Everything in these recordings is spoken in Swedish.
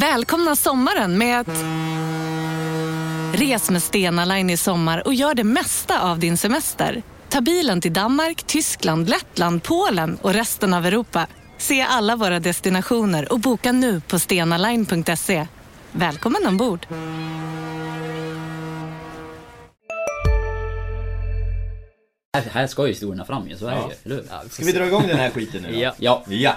Välkomna sommaren med att... Res med Stena Line i sommar och gör det mesta av din semester. Ta bilen till Danmark, Tyskland, Lettland, Polen och resten av Europa. Se alla våra destinationer och boka nu på stenaline.se. Välkommen ombord! Här, här ska ju historierna fram ju, så är det ju. Ska vi dra igång den här skiten nu då? Ja. Ja. Ja.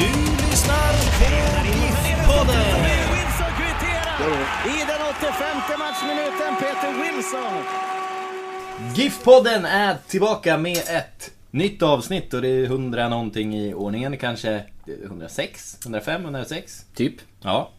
Du lyssnar på GIF-podden. I den 85 matchminuten, Peter Wilson. GIF-podden är tillbaka med ett nytt avsnitt och det är 100 någonting i ordningen. Kanske 106, 105, 106. Typ. Ja.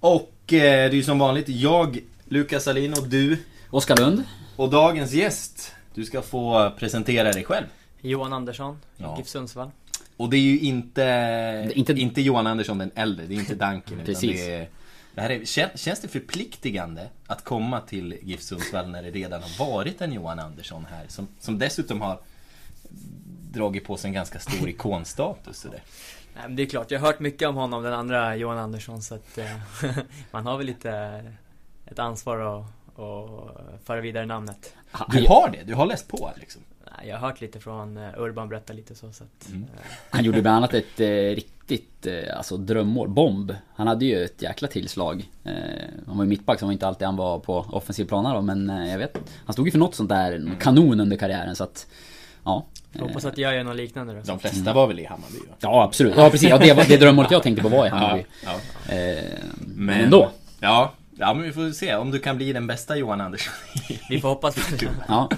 Och eh, det är ju som vanligt jag, Lukas Alin och du. Oskar Lund. Och dagens gäst, du ska få presentera dig själv. Johan Andersson, Ja. GIF Sundsvall. Och det är ju inte, Inte- inte, Johan Andersson den äldre, det är inte utan Precis. Det är, det här är, kän- känns det förpliktigande att komma till GIF Sundsvall när det redan har varit en Johan Andersson här? Som, som dessutom har dragit på sig en ganska stor ikonstatus. och det. Nej, men det är klart, jag har hört mycket om honom, den andra Johan Andersson, så att eh, man har väl lite ett ansvar att, att föra vidare namnet. Du har det, du har läst på liksom. Nej, Jag har hört lite från eh, Urban berätta lite så, så att, Mm. eh, Han gjorde bland annat ett eh, riktigt eh, alltså drömmål. Bomb. Han hade ju ett jäkla tillslag. Eh, han var ju mittback, så var inte alltid han var på offensiv plan då, men eh, jag vet. Han stod ju för något sånt där, kanon under karriären så att... Ja. jag hoppas att jag gör något liknande då. De flesta var väl i Hammarby va? Ja absolut. Ja precis. Ja, det, var, det drömmålet jag tänkte på var i Hammarby. ja. Eh, Men, men ändå. Ja, ja, men vi får se om du kan bli den bästa Johan Andersson. Vi får hoppas på det. Ja.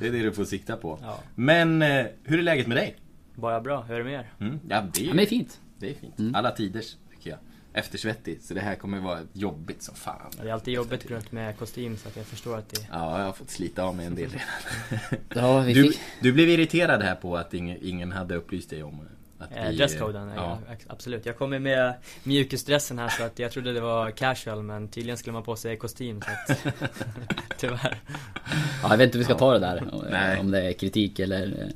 det är det du får sikta på. Ja. Men eh, hur är läget med dig? Bara bra, hur är det med er? Mm, ja, det är ja men det är fint. Det är fint. Mm. Alla tiders, tycker jag. Eftersvettig, så det här kommer vara jobbigt som fan. Det är alltid jobbigt runt med kostym, så att jag förstår att det Ja, jag har fått slita av mig en del redan. Ja, vi Du, fick... du blev irriterad här på att ingen, ingen hade upplyst dig om att Eh, vi- Ja. ja. absolut. Jag kommer med mjukisdressen här så att jag trodde det var casual men tydligen skulle man på sig kostym så att Tyvärr. Ja, jag vet inte hur vi ska ta det där. Nej. Om det är kritik eller... eh,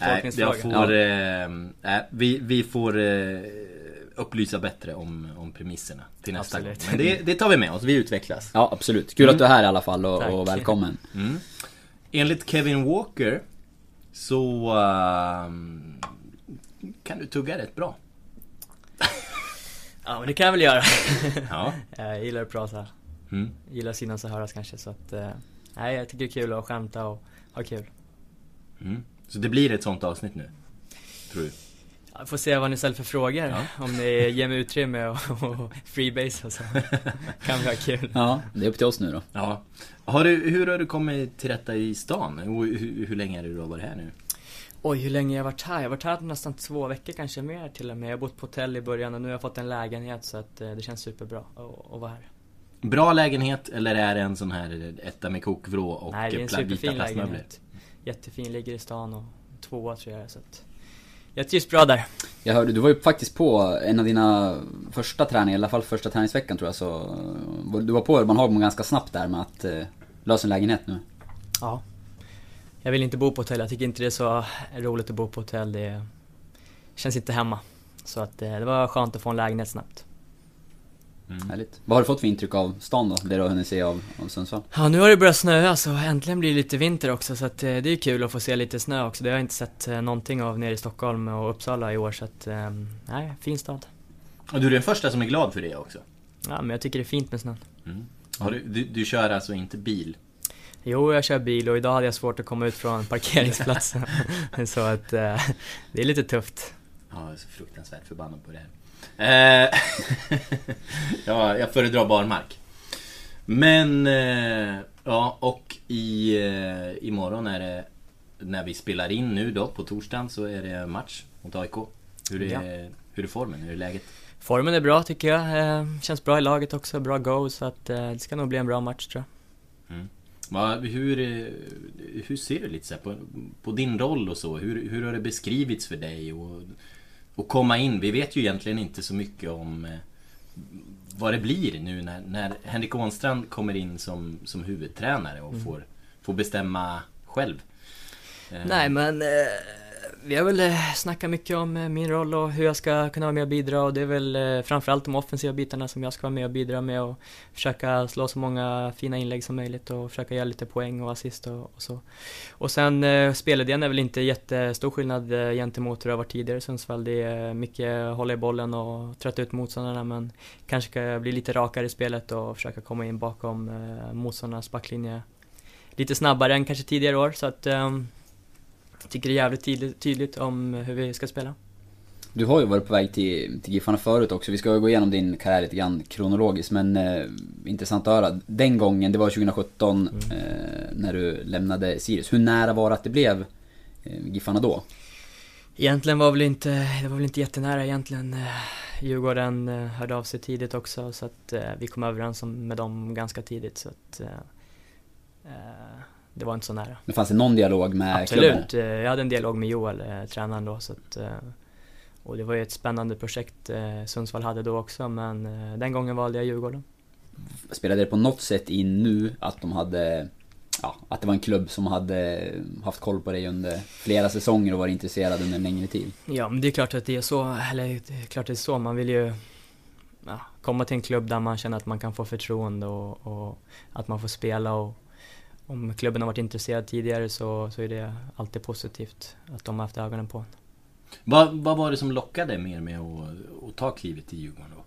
Nej, jag får... Eh, nej, vi, vi får eh, upplysa bättre om, om premisserna till nästa Absolut. gång. Men det, det tar vi med oss, vi utvecklas. Ja absolut. Kul att du är här i alla fall och, och välkommen. Mm. Enligt Kevin Walker så ehm, kan du tugga rätt bra. Ja men det kan jag väl göra. Ja. jag gillar att prata. Mm. Gillar att synas och höras kanske så att eh, Nej jag tycker det är kul att skämta och ha kul. Mm. Så det blir ett sånt avsnitt nu? Tror du? Jag får se vad ni ställer för frågor. Om ni ger mig utrymme och, och freebase och så. kan vi ha kul. Ja, det är upp till oss nu då. Ja. Har du, hur har du kommit till rätta i stan? Och hur, hur länge är det du har varit här nu? Oj, hur länge har jag varit här? Jag har varit här nästan två veckor, kanske mer till och med. Jag har bott på hotell i början och nu har jag fått en lägenhet så att eh, det känns superbra att, att vara här. Bra lägenhet eller är det en sån här etta med kokvrå och Nej, det är en superfin lägenhet. Jättefin, ligger i stan och tvåa tror jag så att Jag trivs bra där. Jag hörde, du var ju faktiskt på en av dina första träningar, i alla fall första träningsveckan tror jag, så... Du var på Urban Hagman ganska snabbt där med att eh, lösa en lägenhet nu. Ja. Jag vill inte bo på hotell, jag tycker inte det är så roligt att bo på hotell. Det känns inte hemma. Så att eh, det var skönt att få en lägenhet snabbt. Mm. Härligt. Vad har du fått för intryck av stan då? Det du har hunnit se av, av Sundsvall? Ja, nu har det börjat snöa så äntligen blir det lite vinter också så att eh, det är kul att få se lite snö också. Det har jag inte sett eh, någonting av nere i Stockholm och Uppsala i år så att, eh, nej, fin stad. Och du är den första som är glad för det också? Ja, men jag tycker det är fint med snön. Mm. Har du, du, du kör alltså inte bil? Jo, jag kör bil och idag hade jag svårt att komma ut från parkeringsplatsen. så att eh, det är lite tufft. Ja, jag är så fruktansvärt förbannad på det här. Eh, ja, jag föredrar barmark. Men, eh, ja, och i, eh, imorgon är det, när vi spelar in nu då på torsdagen så är det match mot AIK. Hur är, Ja. hur är formen? Hur är läget? Formen är bra tycker jag. Eh, känns bra i laget också, bra go så att eh, det ska nog bli en bra match tror jag. Va, hur, eh, hur ser du lite så på, på din roll och så? Hur, hur har det beskrivits för dig? Och, och komma in, vi vet ju egentligen inte så mycket om eh, vad det blir nu när, när Henrik Ånstrand kommer in som, som huvudtränare och Mm. får, får bestämma själv. Eh, Nej men eh, vi har väl eh, snackat mycket om eh, min roll och hur jag ska kunna vara med och bidra och det är väl eh, framförallt de offensiva bitarna som jag ska vara med och bidra med och försöka slå så många fina inlägg som möjligt och försöka göra lite poäng och assist och, och så. Och sen eh, spelidén är väl inte jättestor skillnad gentemot hur det har varit tidigare i Sundsvall. Det är mycket hålla i bollen och trötta ut motståndarna men kanske ska bli lite rakare i spelet och försöka komma in bakom eh, motståndarnas backlinje lite snabbare än kanske tidigare år så att ehm, jag tycker det är jävligt tydligt, tydligt om hur vi ska spela. Du har ju varit på väg till, till Giffarna förut också. Vi ska gå igenom din karriär lite grann kronologiskt men eh, intressant att höra. Den gången, det var 2017 eh, när du lämnade Sirius. Hur nära var det att det blev eh, Giffarna då? Egentligen var väl inte, det var väl inte jättenära egentligen. Eh, Djurgården eh, hörde av sig tidigt också så att eh, vi kom överens med dem ganska tidigt så att det var inte så nära. Men fanns det någon dialog med klubben? Absolut, eh, jag hade en dialog med Joel, eh, tränaren då så att eh, och det var ju ett spännande projekt Sundsvall hade då också men den gången valde jag Djurgården. Spelade det på något sätt in nu att de hade Ja, att det var en klubb som hade haft koll på dig under flera säsonger och varit intresserad under en längre tid? Ja, men det är klart att det är så, eller det är klart det är så, man vill ju ja, komma till en klubb där man känner att man kan få förtroende och, och att man får spela och om klubben har varit intresserad tidigare så, så är det alltid positivt att de har haft ögonen på en. Vad, vad var det som lockade mer med att, att ta klivet till Djurgården då?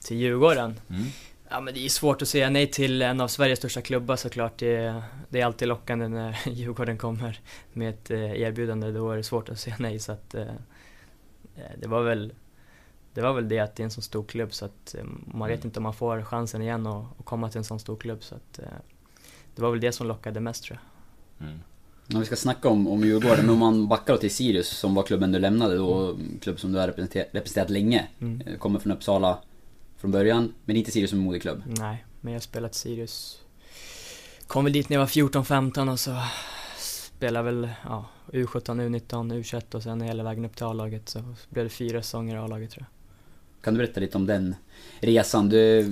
Till Djurgården? Mm. Ja men det är svårt att säga nej till en av Sveriges största klubbar såklart. Det, det är alltid lockande när Djurgården kommer med ett eh, erbjudande. Då är det svårt att säga nej så att eh, eh, det var väl det var väl det att det är en så stor klubb så att man vet Mm. inte om man får chansen igen att komma till en sån stor klubb så att det var väl det som lockade mest tror jag. Mm. Om vi ska snacka om, om Djurgården, men om man backar till Sirius som var klubben du lämnade då, klubb som du har representerat, representerat länge. Mm. Eh, Kommer från Uppsala från början, men inte Sirius som moderklubb. Nej, men jag har spelat Sirius. Kom väl dit när jag var 14-15 och så spelade väl ja, U17, U19, U21 och sen hela vägen upp till A-laget så blev det fyra säsonger i A-laget tror jag. Kan du berätta lite om den resan? Du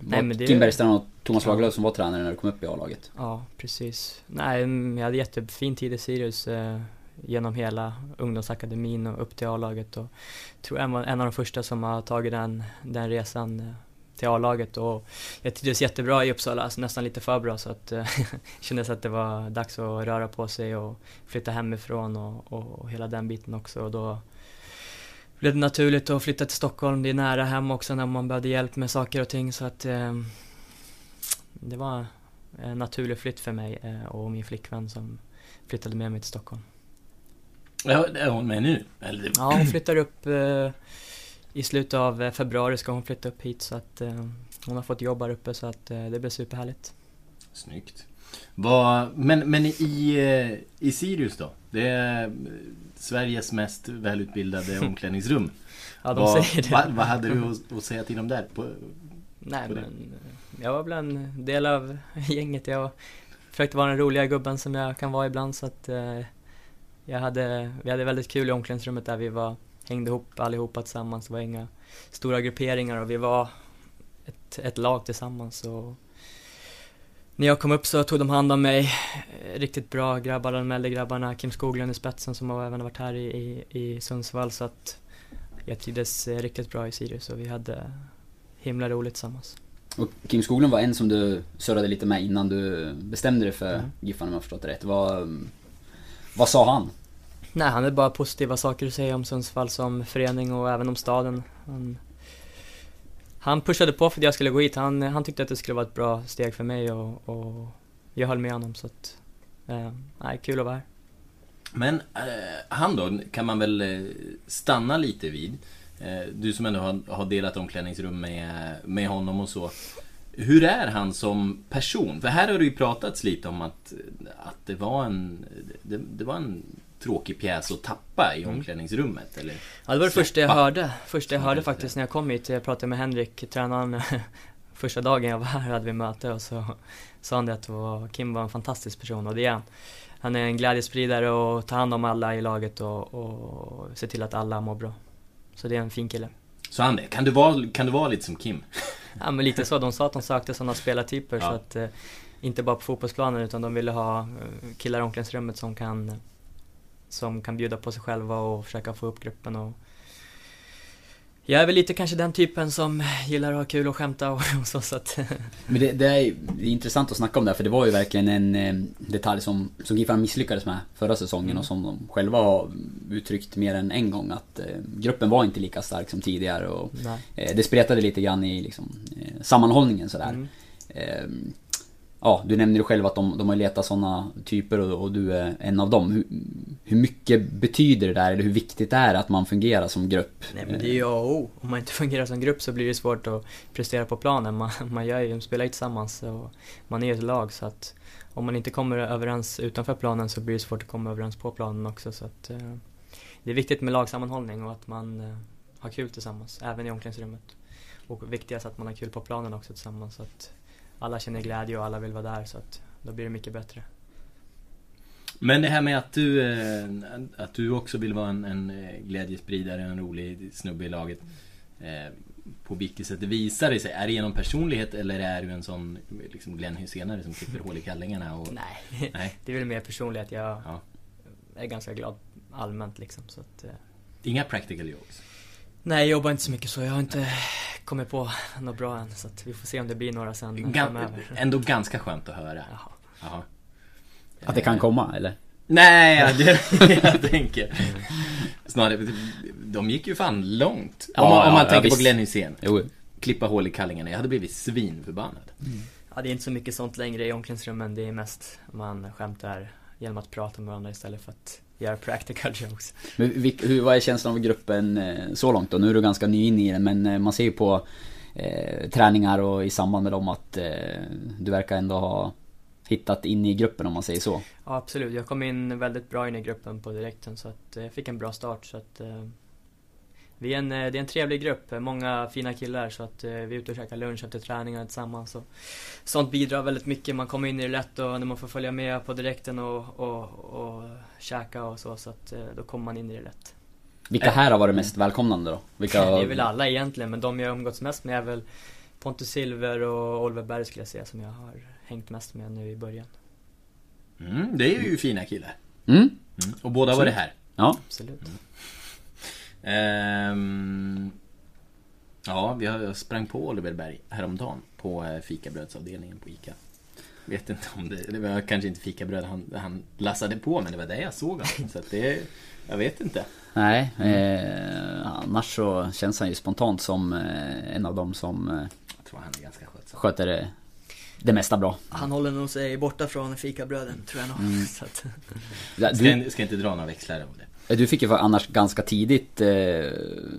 var men det- Kim Bergstrand och Thomas. Lagerlöf som var tränare när du kom upp i A-laget. Ja, precis. Nej, mm, jag hade jättefin tid i Sirius eh, genom hela ungdomsakademin och upp till A-laget och tror jag var en av de första som har tagit den, den resan eh, till A-laget och jag trivdes jättebra i Uppsala, alltså nästan lite för bra så att eh, kändes att det var dags att röra på sig och flytta hemifrån och, och, och hela den biten också och då blev det naturligt att flytta till Stockholm, det är nära hem också när man behövde hjälp med saker och ting så att eh, det var en naturlig flytt för mig eh, och min flickvän som flyttade med mig till Stockholm. Ja, är hon med nu? Eller? Ja, hon flyttar upp eh, i slutet av eh, februari ska hon flytta upp hit så att eh, hon har fått jobb här uppe så att eh, det blir superhärligt. Snyggt. Vad, men, men i, i Sirius då? Det är Sveriges mest välutbildade omklädningsrum. Ja, de vad, säger det. Vad, vad hade du att, att säga till dem där? På, Nej på men jag var väl en del av gänget. Jag försökte vara den roliga gubben som jag kan vara ibland så att eh, jag hade, vi hade väldigt kul i omklädningsrummet där vi var, hängde ihop allihopa tillsammans. Det var inga stora grupperingar och vi var ett, ett lag tillsammans. Och när jag kom upp så tog de hand om mig. Eh, Riktigt bra grabbar, de äldre grabbarna. Kim Skoglund i spetsen som har även varit här i, i, i Sundsvall. Så att jag trivdes eh, riktigt bra i Sirius och vi hade himla roligt tillsammans. Och Kim Skoglund var en som du surrade lite med innan du bestämde dig för Mm. Giffarna om jag har förstått det rätt. Vad, vad sa han? Nej, han hade bara positiva saker att säga om Sundsvall som förening och även om staden. Han, han pushade på för att jag skulle gå hit. Han, han tyckte att det skulle vara ett bra steg för mig och, och jag höll med honom så att... Eh, nej, kul att vara här. Men eh, han då, kan man väl eh, stanna lite vid. Eh, du som ändå har, har delat omklädningsrum med, med honom och så. Hur är han som person? För här har det ju pratats lite om att, att det var en... Det, det var en tråkig pjäs att tappa i omklädningsrummet? Eller? Ja, det var det första jag hörde. Första jag Ja, hörde faktiskt när jag kom hit. Jag pratade med Henrik, tränaren. Första dagen jag var här hade vi möte och så sa han det att var, Kim var en fantastisk person och det är han. Han är en glädjespridare och tar hand om alla i laget och, och ser till att alla mår bra. Så det är en fin kille. Så han det? Kan du vara, kan du vara lite som Kim? Ja men lite så, de sa att de sökte sådana spelartyper så Ja. att eh, inte bara på fotbollsplanen utan de ville ha eh, killar i omklädningsrummet som kan som kan bjuda på sig själva och försöka få upp gruppen och jag är väl lite kanske den typen som gillar att ha kul och skämta och, och så, så att Men det, det, är, det är intressant att snacka om det här, för det var ju verkligen en eh, detalj som, som Giffarna misslyckades med förra säsongen Mm. och som de själva har uttryckt mer än en gång att eh, gruppen var inte lika stark som tidigare och eh, det spretade lite grann i liksom, eh, sammanhållningen sådär. Mm. Ja, du nämner ju själv att de, de har letat sådana typer och, och du är en av dem. Hur, hur mycket betyder det där, eller hur viktigt det är att man fungerar som grupp? Nej men det är ju A och O. Om man inte fungerar som grupp så blir det svårt att prestera på planen. Man, man gör ju, spelar ju tillsammans och man är ju ett lag så att om man inte kommer överens utanför planen så blir det svårt att komma överens på planen också så att eh, det är viktigt med lagsammanhållning och att man eh, har kul tillsammans, även i omklädningsrummet. Och viktigast att man har kul på planen också tillsammans så att alla känner glädje och alla vill vara där så att då blir det mycket bättre. Men det här med att du, eh, att du också vill vara en, en eh, glädjespridare, en rolig snubbe i laget. Eh, på vilket sätt visar det sig? Är det genom personlighet eller är du en sån liksom Glenn Hysénare som klipper hål i kallingarna? Och, Nej, Nej. det är väl mer personligt. Jag Ja. är ganska glad allmänt liksom så att Inga practical jokes? Nej, jag jobbar inte så mycket så jag har inte kommit på något bra än. Så att vi får se om det blir några sen Gan, framöver. ändå ganska skönt att höra. Jaha. Jaha. Att det kan komma, eller? Nej, ja, det jag tänker. Snarare, de gick ju fan långt. Ja, om man, ja, om man ja, tänker på visst. Glenn Hysén. Klippa hål i kallingarna. Jag hade blivit svinförbannad. Ja, det är inte så mycket sånt längre i omklädningsrummen. Det är mest man skämtar genom att prata med varandra istället för att göra practical jokes. Men hur, vad är känslan av gruppen eh, så långt då? Nu är du ganska ny in i den, men eh, man ser ju på eh, träningar och i samband med dem att eh, du verkar ändå ha hittat in i gruppen om man säger så. Ja, absolut. Jag kom in väldigt bra in i gruppen på direkten så att eh, jag fick en bra start. Så att, eh, vi är en, eh, det är en trevlig grupp, många fina killar så att eh, vi är ute och käkar lunch efter träningar tillsammans. Och sånt bidrar väldigt mycket, man kommer in i det lätt och när man får följa med på direkten och, och, och käka och så, så att eh, då kommer man in i det lätt. Vilka här har varit mest välkomnande då? Vilka... Det är väl alla egentligen, men de jag har umgåtts mest med är väl Pontus Silver och Oliver Berg skulle jag säga som jag har hängt mest med nu i början. Mm, det är ju fina killar. Mm? Mm. Och båda var det här. Ja. Absolut. Ehm, ja, vi har- sprang på Oliver Berg häromdagen på eh, fikabrödsavdelningen på ICA. Vet inte om det, det var kanske inte fikabröd han, han lassade på men det var det jag såg honom. Så att det, jag vet inte. Nej, eh, annars så känns han ju spontant som eh, en av dem som eh, Jag tror han är ganska skötsam. sköter det, det mesta bra. Han håller nog sig borta från fikabröden tror jag nog. Så att, Ska, Du, ska inte dra några växlar av det. Du fick ju annars ganska tidigt, eh,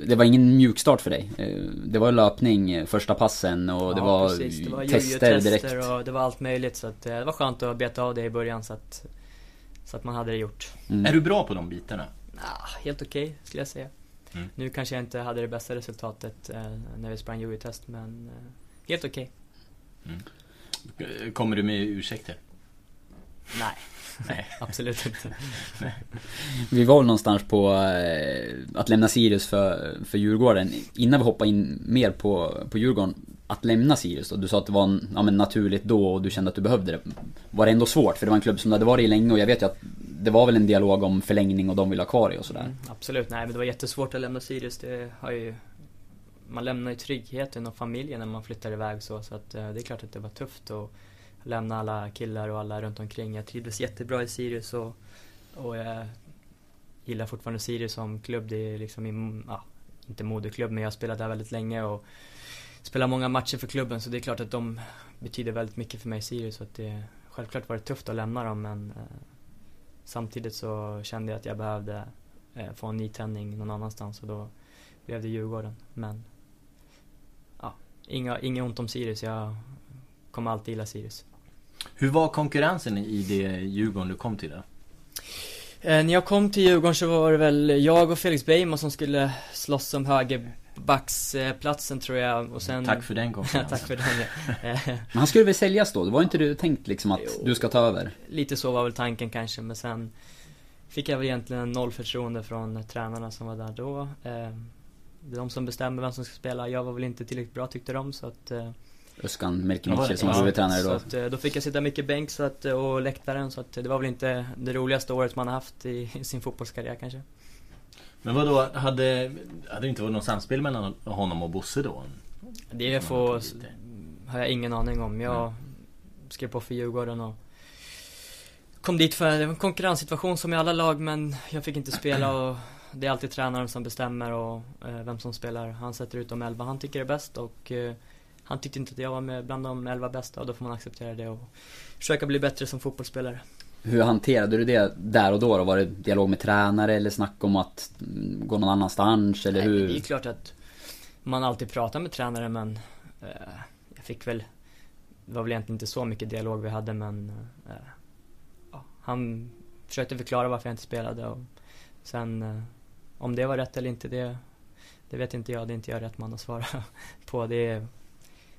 det var ingen mjukstart för dig. Eh, det var löpning eh, första passen och det ja, var, precis. Det var tester direkt. och det var allt möjligt så att eh, det var skönt att beta av det i början så att, så att man hade det gjort. Mm. Är du bra på de bitarna? Ah, helt okej skulle jag säga. Mm. Nu kanske jag inte hade det bästa resultatet eh, när vi sprang jojo-test men eh, helt okej. Kommer du med ursäkter? Nej, Nej. absolut inte. Vi var väl någonstans på eh, att lämna Sirius för, för Djurgården. Innan vi hoppade in mer på, på Djurgården, att lämna Sirius då. Du sa att det var en, ja, men naturligt då och du kände att du behövde det. Var det ändå svårt? För det var en klubb som du hade varit i länge och jag vet ju att det var väl en dialog om förlängning och de vill ha kvar dig och sådär. Mm, absolut, nej men det var jättesvårt att lämna Sirius. Det har ju, man lämnar ju tryggheten och familjen när man flyttar iväg så. Så att, eh, det är klart att det var tufft att lämna alla killar och alla runt omkring. Jag trivdes jättebra i Sirius och, och jag gillar fortfarande Sirius som klubb. Det är liksom min, ja, inte moderklubb men jag har spelat där väldigt länge och spelat många matcher för klubben så det är klart att de betyder väldigt mycket för mig i Sirius. Så att det, självklart var det tufft att lämna dem men eh, samtidigt så kände jag att jag behövde eh, få en nytändning någon annanstans och då blev det Djurgården. Men ja, inga, inga ont om Sirius. Jag kommer alltid gilla Sirius. Hur var konkurrensen i det Djurgården du kom till då? Eh, när jag kom till Djurgården så var det väl jag och Felix Beijmo som skulle slåss om högerbacksplatsen tror jag och sen... Tack för den konferensen. Tack för den. Men han skulle väl säljas då? Det var inte du tänkt liksom att Jo. du ska ta över? Lite så var väl tanken kanske men sen fick jag väl egentligen noll förtroende från tränarna som var där då. Eh, Det är de som bestämmer vem som ska spela. Jag var väl inte tillräckligt bra tyckte de så att eh, Öskan Melkemici det- som ja, huvudtränare Så då. att, eh, då fick jag sitta mycket bänk så att, eh, och läktaren så att det var väl inte det roligaste året man har haft i, i sin fotbollskarriär kanske. Men vad då hade, hade det inte varit något samspel mellan honom och Bosse då? Det får, har jag ingen aning om. Jag skrev på för Djurgården och kom dit för, en konkurrenssituation som i alla lag men jag fick inte spela och det är alltid tränaren som bestämmer och eh, vem som spelar. Han sätter ut de elva han tycker är bäst och eh, han tyckte inte att jag var med bland de elva bästa och då får man acceptera det och försöka bli bättre som fotbollsspelare. Hur hanterade du det där och då? då? Var det dialog med tränare eller snack om att gå någon annanstans eller Nej, hur? Det är klart att man alltid pratar med tränare men eh, jag fick väl, det var väl egentligen inte så mycket dialog vi hade men eh, ja, han försökte förklara varför jag inte spelade och sen eh, om det var rätt eller inte det, det vet inte jag, det är inte jag rätt man att svara på. Det,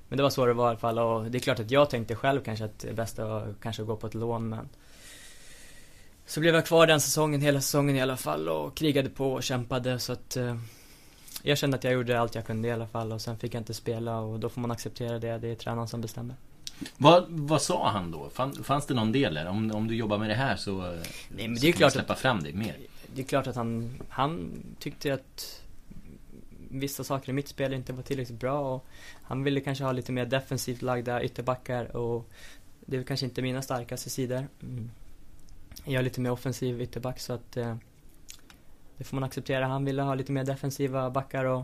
men det var så det var i alla fall och det är klart att jag tänkte själv kanske att det bästa var kanske att gå på ett lån men så blev jag kvar den säsongen, hela säsongen i alla fall och krigade på och kämpade så att eh, jag kände att jag gjorde allt jag kunde i alla fall och sen fick jag inte spela och då får man acceptera det, det är tränaren som bestämmer. Vad, vad sa han då? Fann, fanns det någon del där? Om, om du jobbar med det här så, Nej men så det är kan klart du släppa att, fram det mer. det är klart att han, han tyckte att vissa saker i mitt spel inte var tillräckligt bra och han ville kanske ha lite mer defensivt lagda ytterbackar och det är kanske inte mina starkaste sidor. Mm. Jag är lite mer offensiv ytterback så att eh, det får man acceptera. Han ville ha lite mer defensiva backar och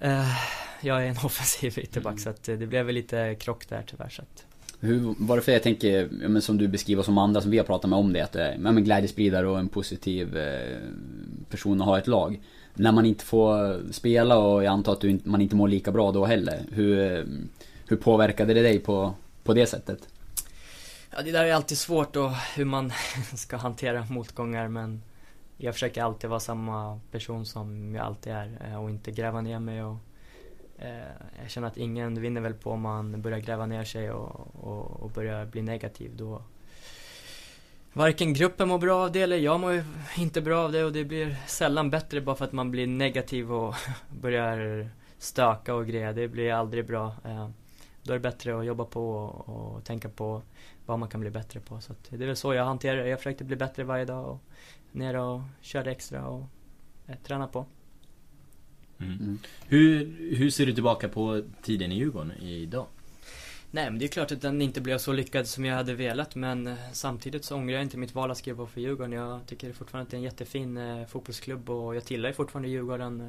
eh, jag är en offensiv ytterback Mm. så att eh, det blev väl lite krock där tyvärr så att Hur, varför jag tänker, ja, men som du beskriver som andra som vi har pratat med om det, att det är ja, men glädjespridare och en positiv eh, person att ha i ett lag. När man inte får spela och jag antar att du inte, man inte mår lika bra då heller. Hur, hur påverkade det dig på, på det sättet? Ja, det där är alltid svårt och hur man ska hantera motgångar men jag försöker alltid vara samma person som jag alltid är eh, och inte gräva ner mig och eh, jag känner att ingen vinner väl på om man börjar gräva ner sig och, och, och börjar bli negativ då Varken gruppen mår bra av det eller jag mår ju inte bra av det och det blir sällan bättre bara för att man blir negativ och börjar stöka och grejer. Det blir aldrig bra. Eh, Då är det bättre att jobba på och, och tänka på vad man kan bli bättre på. Så att det är väl så jag hanterar det. Jag försökte bli bättre varje dag och ner och körde extra och eh, träna på. Mm. Mm. Hur, hur ser du tillbaka på tiden i Djurgården idag? Nej men det är klart att den inte blev så lyckad som jag hade velat men eh, samtidigt så ångrar jag inte mitt val att skriva på för Djurgården. Jag tycker fortfarande att det är en jättefin eh, fotbollsklubb och jag tillhör fortfarande Djurgården.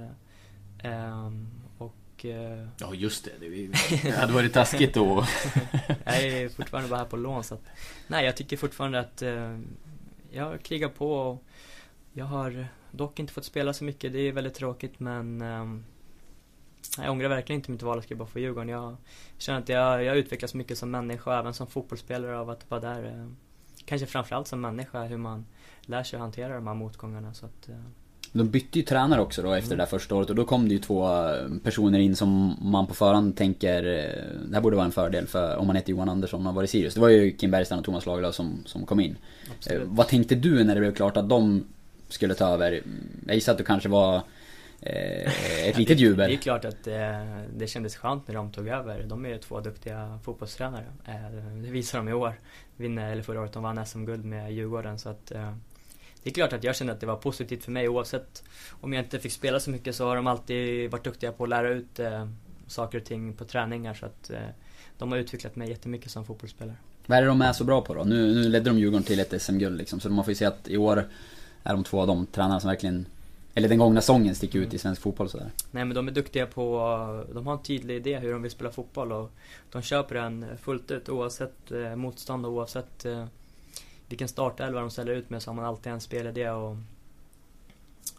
Eh, ehm, och eh, Ja just det, det, det hade varit taskigt då. jag är fortfarande bara här på lån så att, Nej jag tycker fortfarande att eh, jag krigar på och jag har dock inte fått spela så mycket, det är väldigt tråkigt men ehm, jag ångrar verkligen inte mitt val att skriva för Djurgården. Jag känner att jag, jag utvecklas mycket som människa och även som fotbollsspelare av att vara där. eh, Kanske framförallt som människa, hur man lär sig att hantera de här motgångarna. Så att, eh, De bytte ju tränare också då efter det där första året och då kom det ju två eh, personer in som man på förhand tänker Det här borde vara en fördel för om man heter Johan Andersson och varit i Sirius. Det var ju Kim Bergstrand och Thomas Lagerlöf som, som kom in. Absolut. vad tänkte du när det blev klart att de skulle ta över? Jag gissar att du kanske var ett litet Det är jubel. klart att eh, det kändes skönt när de tog över. De är ju två duktiga fotbollstränare. Eh, det visar de i år. Vinner, eller förra året, de vann SM-guld med Djurgården. Så att, eh, det är klart att jag kände att det var positivt för mig oavsett om jag inte fick spela så mycket så har de alltid varit duktiga på att lära ut eh, saker och ting på träningar. Så att eh, de har utvecklat mig jättemycket som fotbollsspelare. Vad är det de är så bra på då? Nu, nu ledde de Djurgården till ett SM-guld liksom, så man får ju se att i år är de två av de tränarna som verkligen eller den gångna säsongen sticker ut i svensk fotboll sådär. Nej men de är duktiga på, de har en tydlig idé hur de vill spela fotboll och de köper den fullt ut oavsett eh, motstånd och oavsett eh, vilken startelva de ställer ut med så har man alltid en spelidé och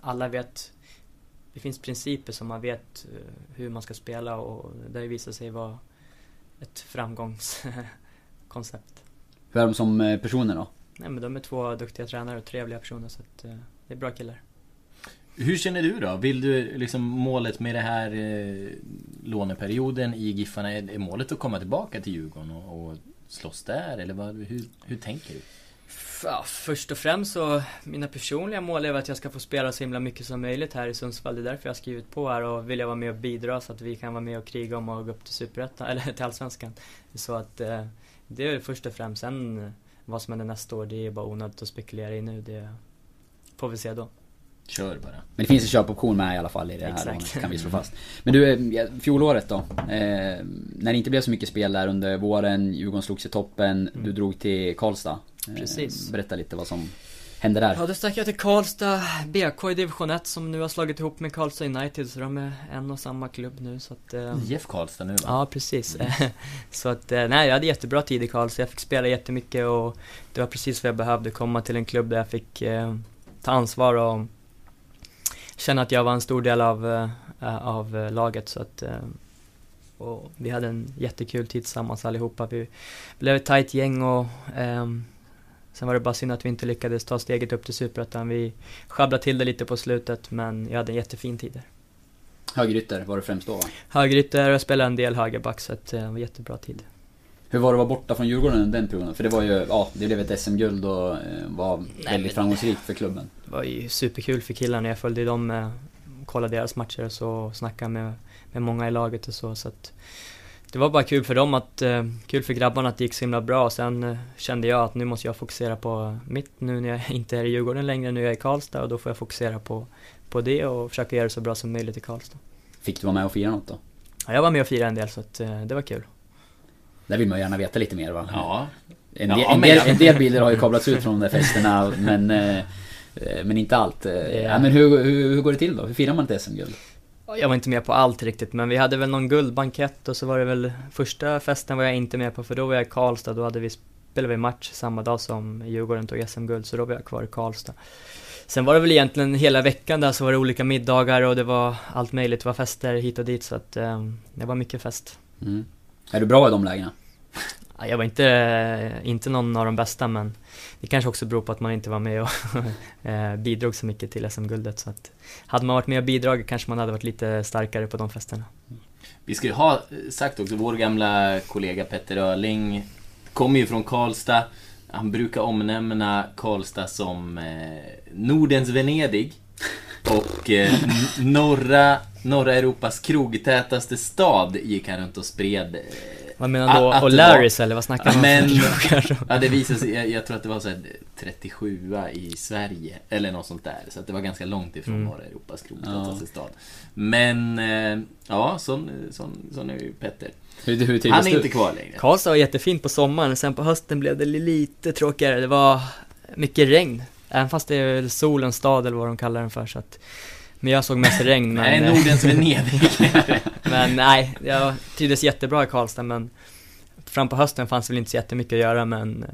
alla vet, det finns principer som man vet eh, hur man ska spela och det visar sig vara ett framgångskoncept. Hur är de som eh, personer då? nej men de är två duktiga tränare och trevliga personer så att eh, det är bra killar. Hur känner du då? Vill du liksom målet med det här eh, låneperioden i Giffarna, är, är målet att komma tillbaka till Djurgården och, och slåss där? Eller vad, hur, hur tänker du? Ja, först och främst så, mina personliga mål är att jag ska få spela så himla mycket som möjligt här i Sundsvall. Det är därför jag har skrivit på här och vill jag vara med och bidra så att vi kan vara med och kriga om att gå upp till Superettan, eller till Allsvenskan. Så att eh, det är först och främst. Sen eh, vad som händer nästa år, det är bara onödigt att spekulera i nu. Det får vi se då. Kör bara. Men det finns en köpoption med i alla fall i det här Exakt. lånet, kan vi slå fast. Men du, eh, fjolåret då? Eh, när det inte blev så mycket spel där under våren, Djurgården slogs i toppen, du drog till Karlstad. Eh, Precis. Berätta lite vad som hände där. Ja, då stack jag till Karlstad BK i division 1 som nu har slagit ihop med Karlstad United så de är en och samma klubb nu så att... Eh, Jeff Karlstad nu va? Ja, precis. så att, eh, nej jag hade jättebra tid i Karlstad. Jag fick spela jättemycket och det var precis vad jag behövde. Komma till en klubb där jag fick eh, ta ansvar och känna att jag var en stor del av, eh, av eh, laget. Så att, eh, och vi hade en jättekul tid tillsammans allihopa. Vi blev ett tajt gäng och ehm, sen var det bara synd att vi inte lyckades ta steget upp till Superettan. Vi sjabblade till det lite på slutet men jag hade en jättefin tid där. Högerytter var det främst då va? Högerytter, jag spelade en del högerback så att, det var jättebra tid. Hur var det att vara borta från Djurgården under den perioden? För det var ju, ja, det blev ett SM-guld och eh, var väldigt men- framgångsrikt för klubben. Det var ju superkul för killarna. Jag följde dem, eh, kollade deras matcher och så och snackade med, med många i laget och så. så att det var bara kul för dem att, eh, kul för grabbarna att det gick så himla bra. Sen eh, kände jag att nu måste jag fokusera på mitt nu när jag inte är i Djurgården längre. Nu är jag i Karlstad och då får jag fokusera på, på det och försöka göra det så bra som möjligt i Karlstad. Fick du vara med och fira något då? Ja, jag var med och firade en del så att det var kul. Där vill man gärna veta lite mer va? Ja. En, Ja, del, en, men- del, en del bilder har ju kablats ut från de där festerna men, eh, eh, men inte allt. Eh, Ja. men hur, hur, hur går det till då? Hur firar man ett SM-guld? Jag var inte med på allt riktigt, men vi hade väl någon guldbankett och så var det väl första festen var jag inte med på för då var jag i Karlstad, då hade vi, spelade vi match samma dag som Djurgården tog SM-guld, så då var jag kvar i Karlstad. Sen var det väl egentligen hela veckan där så var det olika middagar och det var allt möjligt, det var fester hit och dit så att eh, det var mycket fest. Mm. Är du bra i de lägena? Ja, Jag var inte, inte någon av de bästa men det kanske också beror på att man inte var med och eh, bidrog så mycket till SM-guldet så att hade man varit med och bidragit kanske man hade varit lite starkare på de festerna. Vi ska ju ha sagt också, vår gamla kollega Petter Öling kommer ju från Karlstad. Han brukar omnämna Karlstad som eh, Nordens Venedig. Och eh, norra, norra Europas krogtätaste stad gick han runt och spred. Eh, Vad menar du då? Att- att Och det var- Larrys eller vad snackar man om? Men, ja det visade sig, jag, jag tror att det var så här 37 i Sverige, eller något sånt där. Så att det var ganska långt ifrån Mm. norra Europas krogtätaste stad. Men, eh, ja, sån, sån, sån är ju Petter. Hur, hur Han är du? inte kvar längre. Karlstad var jättefint på sommaren, sen på hösten blev det lite tråkigare. Det var mycket regn. Även fast det är solens stad eller vad de kallar den för så att Men jag såg mest regn men Nej, Nordens Venedig. Men nej, jag trivdes jättebra i Karlstad men Fram på hösten fanns det väl inte så jättemycket att göra men eh,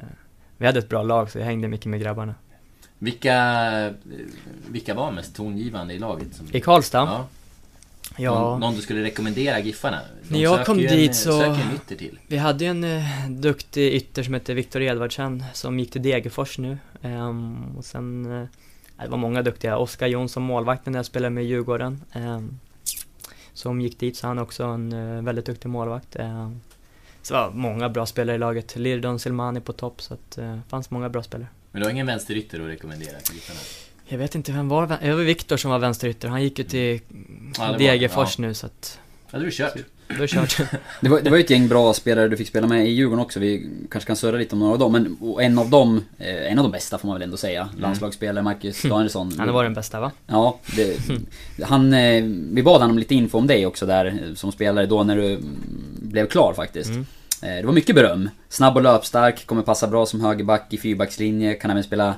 Vi hade ett bra lag så jag hängde mycket med grabbarna vilka, vilka var mest tongivande i laget? Som, I Karlstad? Ja. Ja, Någon, någon du skulle rekommendera Giffarna? När jag kom dit en, så- vi hade ju en eh, duktig ytter som hette Viktor Edvardsen som gick till Degerfors nu Ehm, Och sen eh, Det var många duktiga, Oskar Jonsson målvakten när jag spelade med Djurgården ehm, Som gick dit så han är också en eh, väldigt duktig målvakt ehm, Så det var många bra spelare i laget, Lirdon Silmani på topp så att det fanns många bra spelare Men du har ingen vänsterytter att rekommendera till Giffarna? Jag vet inte vem var, det var Viktor som var vänsterytter, han gick ju till Ja, det Degerfors ja. nu så att Ja, du kört. Då är det kört Det var, det var ju ett gäng bra spelare du fick spela med i Djurgården också. Vi kanske kan surra lite om några av dem. Men en av dem, eh, en av de bästa får man väl ändå säga. Landslagsspelare Marcus Danielsson. Han var den bästa va? Ja, det, han, eh, vi bad honom lite info om dig också där eh, som spelare då när du mm, blev klar faktiskt. Mm. Det var mycket beröm. Snabb och löpstark, kommer passa bra som högerback i fyrbackslinje, kan även spela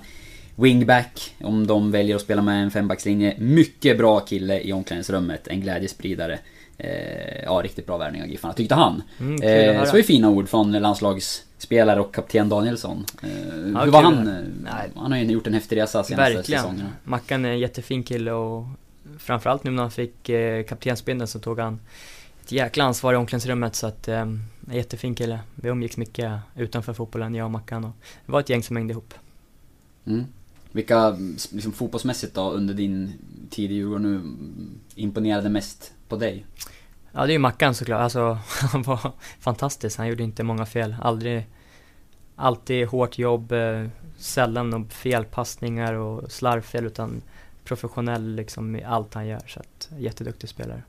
wingback om de väljer att spela med en fembackslinje. Mycket bra kille i omklädningsrummet, en glädjespridare. Eh, ja, riktigt bra värvning av Giffarna, tyckte han. Mm, eh, så var ju fina ord från landslagsspelare och kapten Danielsson. Eh, hur kul var han? Eh, Nej. Han har ju gjort en häftig resa senaste Verkligen. säsongerna. Mackan är en jättefin kille och framförallt nu när han fick eh, kaptensbindeln så tog han ett jäkla ansvar i omklädningsrummet så att eh, en jättefin kille. Vi umgicks mycket utanför fotbollen, jag och Mackan och det var ett gäng som hängde ihop. Mm. Vilka, liksom fotbollsmässigt då, under din tid i Djurgården nu, imponerade mest på dig? Ja, det är ju Mackan såklart. Alltså, han var fantastisk. Han gjorde inte många fel. Aldrig, alltid hårt jobb, eh, sällan några felpassningar och slarvfel utan professionell liksom i allt han gör. Så att, jätteduktig spelare.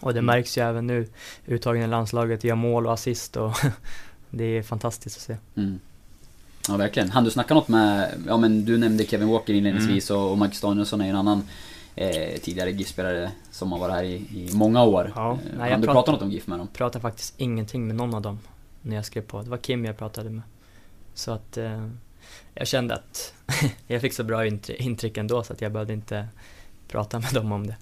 Och det Mm. märks ju även nu, uttagen i landslaget, gör mål och assist och det är fantastiskt att se. Mm. Ja verkligen. Han du snacka något med, ja men du nämnde Kevin Walker inledningsvis och, och Marcus Danielsson är en annan eh, tidigare GIF-spelare som har varit här i, i många år. Ja, Eh, nej, jag du pratat något om GIF med dem? pratade faktiskt ingenting med någon av dem när jag skrev på. Det var Kim jag pratade med. Så att eh, jag kände att jag fick så bra intry- intryck ändå så att jag behövde inte prata med dem om det.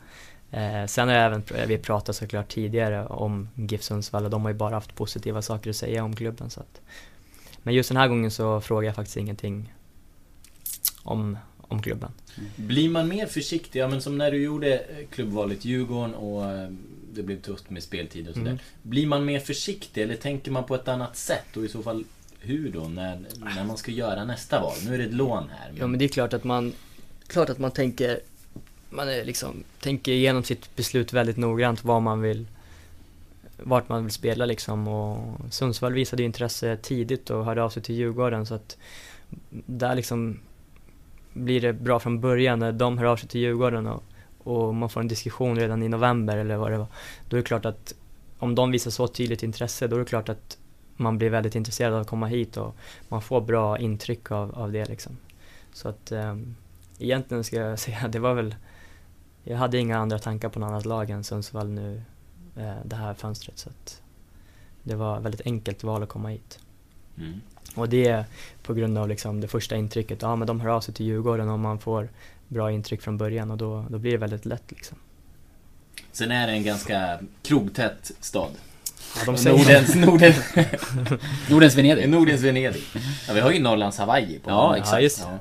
Eh, sen har jag även, vi pratat såklart tidigare om GIF Sundsvall och de har ju bara haft positiva saker att säga om klubben. Så att, men just den här gången så frågar jag faktiskt ingenting om, om klubben. Blir man mer försiktig? Ja men som när du gjorde eh, klubbvalet Djurgården och eh, det blev tufft med speltid och sådär. Mm. Blir man mer försiktig eller tänker man på ett annat sätt? Och i så fall hur då? När, när man ska göra nästa val? Nu är det ett lån här. Ja men det är klart att man, klart att man tänker, man är liksom, tänker igenom sitt beslut väldigt noggrant vad man vill, vart man vill spela liksom och Sundsvall visade ju intresse tidigt och hörde av sig till Djurgården så att där liksom blir det bra från början när de hör av sig till Djurgården och, och man får en diskussion redan i november eller vad det var. Då är det klart att om de visar så tydligt intresse då är det klart att man blir väldigt intresserad av att komma hit och man får bra intryck av, av det liksom. Så att eh, egentligen ska jag säga, det var väl, jag hade inga andra tankar på något annat lag än Sundsvall nu det här fönstret så att det var ett väldigt enkelt val att komma hit. Mm. Och det är på grund av liksom det första intrycket, ja men de hör av sig till Djurgården och man får bra intryck från början och då, då blir det väldigt lätt liksom. Sen är det en ganska krogtät stad. Ja, de Och säger Nordens, Nordens, Nordens Venedig. Nordens Venedig. Ja, vi har ju Norrlands Hawaii på Ja, exakt. just det.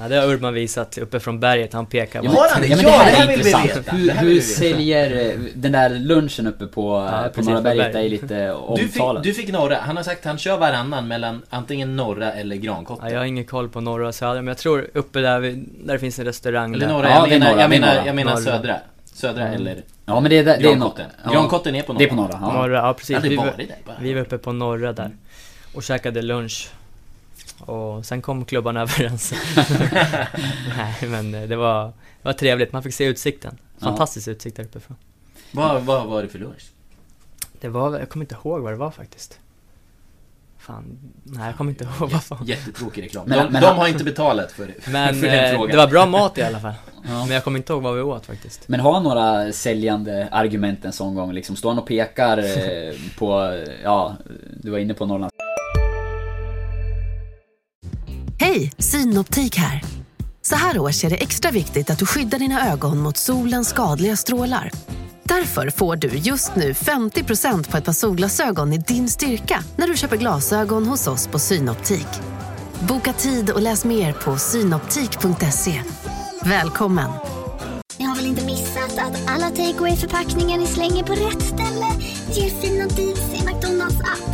Ja, det har Urban visat uppe från berget, han pekar Ja, bara. Har han det? Ja, men Ja, det här det här är vill vi intressant. veta. Hur, Det hur vi säljer eh, den där lunchen uppe på, Ja, eh, på precis, Norra på berget berget. är lite Du fick, omtalad. du fick norra, han har sagt att han kör varannan mellan antingen norra eller Grankotte. Ja, jag har ingen koll på norra och södra, men jag tror uppe där, vi, där det finns en restaurang Eller där. norra, Ja, jag, det menar, norra, jag, det är menar, norra. jag menar Norra. södra. Södra Mm. eller Ja men det är, det är Grankotten. no- Grankotten är på norra. Det är på norra, ja. Norra, ja precis. Vi var, där vi var uppe på norra där och käkade lunch. Och sen kom klubbarna överens. Nej men eh, det var, det var trevligt, man fick se utsikten. Ja. Fantastisk utsikt där uppifrån. Vad, vad var det för lunch? Det var, jag kommer inte ihåg vad det var faktiskt. Fan, nej jag kommer inte ihåg vad fan. Jättetråkig reklam. Men- de, men de har inte betalat för, Men för den eh, frågan. det var bra mat i alla fall. Ja. Men jag kommer inte ihåg vad vi åt faktiskt. Men har han några säljande argument en sån gång liksom? Står han och pekar eh, på, ja, du var inne på Norrland Hej, Synoptik här. Så här års är det extra viktigt att du skyddar dina ögon mot solens skadliga strålar. Därför får du just nu 50% på ett par solglasögon i din styrka när du köper glasögon hos oss på Synoptik. Boka tid och läs mer på synoptik.se. Välkommen! Ni har väl inte missat att alla takeaway förpackningar ni slänger på rätt ställe ger fina deals i McDonalds app.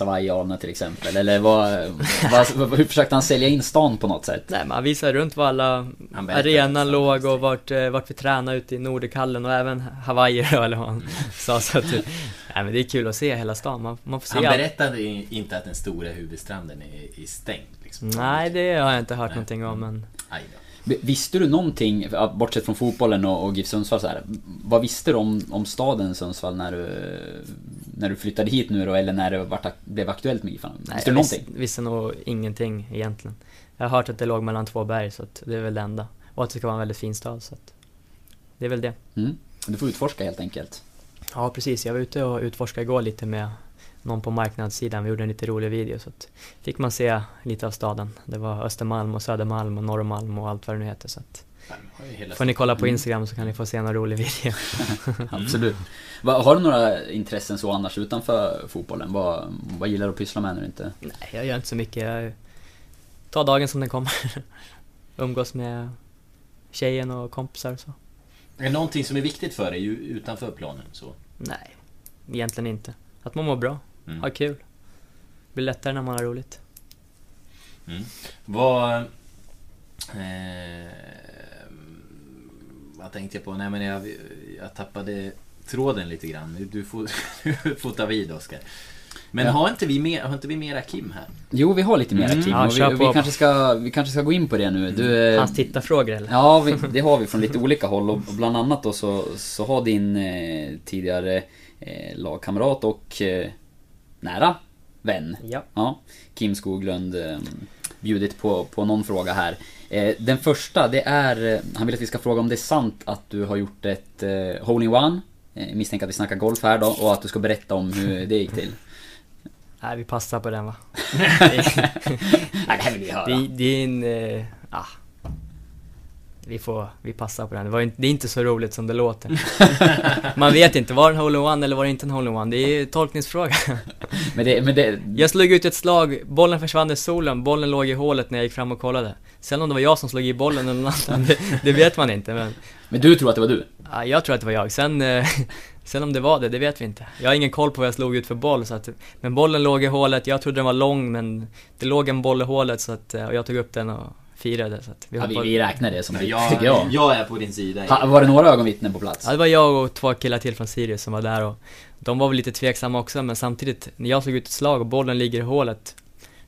Hawaiianer till exempel? Eller vad, vad, hur försökte han sälja in stan på något sätt? Nej men han visade runt var alla arenan låg och vart, eh, vart vi tränade ute i Norderkallen och även Hawaii eller vad han sa så att Nej men det är kul att se hela stan, man, man får se Han allt. berättade inte att den stora huvudstranden är, är stängd. Liksom. Nej det har jag inte hört Nej. någonting om men Aj då. Visste du någonting, bortsett från fotbollen och, och GIF Sundsvall så här, Vad visste du om, om staden Sundsvall när du, när du flyttade hit nu då, eller när det vart, blev aktuellt med GIF? Nej, Visste du jag någonting? visste, visste nog ingenting egentligen. Jag har hört att det låg mellan två berg så det är väl det enda. Och att det ska vara en väldigt fin stad så det är väl det. Mm. Du får utforska helt enkelt. Ja precis, jag var ute och utforskade igår lite med någon på marknadssidan, vi gjorde en lite rolig video så att fick man se lite av staden. Det var Östermalm och Södermalm och Norrmalm och allt vad det nu heter så att Får ni kolla på Instagram så kan ni få se en rolig video. Absolut. Va, har du några intressen så annars utanför fotbollen? Vad, vad gillar du att pyssla med när du inte... Nej, jag gör inte så mycket. Jag tar dagen som den kommer. Umgås med tjejen och kompisar och så. Är det någonting som är viktigt för dig utanför planen? Så? Nej, egentligen inte. Att man mår bra, mm. har kul. Det blir lättare när man har roligt. Mm. Vad... Eh, vad tänkte jag på? Nej men jag, jag tappade tråden lite grann. Du får, du får ta vid Oskar. Men ja. har, inte vi mer, har inte vi mera Kim här? Jo, vi har lite mera mm. Kim. Ja, vi, vi, kanske ska, vi kanske ska gå in på det nu. Du, mm. Hans tittarfrågor eller? Ja, vi, det har vi från lite olika håll. Och bland annat då så, så har din eh, tidigare eh, lagkamrat och eh, nära vän, ja. Ja, Kim Skoglund, eh, bjudit på, på någon fråga här. Eh, den första, det är, eh, han vill att vi ska fråga om det är sant att du har gjort ett eh, hole-in-one. Eh, misstänker att vi snackar golf här då, och att du ska berätta om hur det gick till. Nej, vi passar på den va? Nej, det här vill vi höra. Det, det är en... Eh, ah, vi får, vi passar på den. Det, inte, det är inte så roligt som det låter. Man vet inte, var det en hole-in-one eller var det inte en hole-in-one? Det är tolkningsfråga. men det, men det... Jag slog ut ett slag, bollen försvann i solen, bollen låg i hålet när jag gick fram och kollade. Sen om det var jag som slog i bollen eller någon annan, det, det vet man inte men... Men du tror att det var du? Ja, jag tror att det var jag. Sen, eh, sen om det var det, det vet vi inte. Jag har ingen koll på vad jag slog ut för boll så att, Men bollen låg i hålet, jag trodde den var lång men det låg en boll i hålet så att, eh, och jag tog upp den och firade så att vi, ja, vi, vi räknar det som det, jag, tycker jag. Jag är på din sida. Ha, var det några ögonvittnen på plats? Ja, det var jag och två killar till från Sirius som var där och de var väl lite tveksamma också men samtidigt, när jag slog ut ett slag och bollen ligger i hålet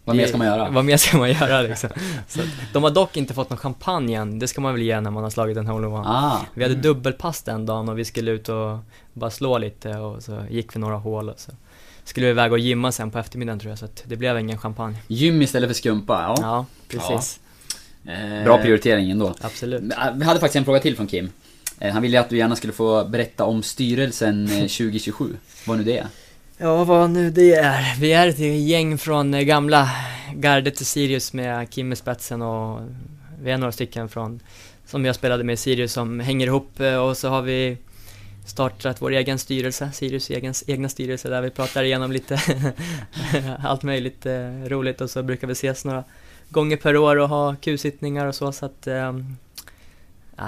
vad mer ska man göra? Vad mer ska man göra liksom? Så de har dock inte fått någon champagne än, det ska man väl ge när man har slagit en hole-in-one. Ah. Vi hade dubbelpass den dagen och vi skulle ut och bara slå lite och så gick vi några hål och så skulle vi iväg och gymma sen på eftermiddagen tror jag, så att det blev ingen champagne. Gym istället för skumpa, ja. Ja, precis. Ja. Bra prioritering ändå. Absolut. Äh, vi hade faktiskt en fråga till från Kim. Eh, han ville att du gärna skulle få berätta om styrelsen 2027, eh, vad nu det är. Ja, vad nu det är. Vi är ett gäng från eh, gamla gardet till Sirius med Kim i spetsen och vi är några stycken från som jag spelade med i Sirius som hänger ihop och så har vi startat vår egen styrelse, Sirius egen, egna styrelse där vi pratar igenom lite allt möjligt eh, roligt och så brukar vi ses några gånger per år och ha Q-sittningar och så så att eh,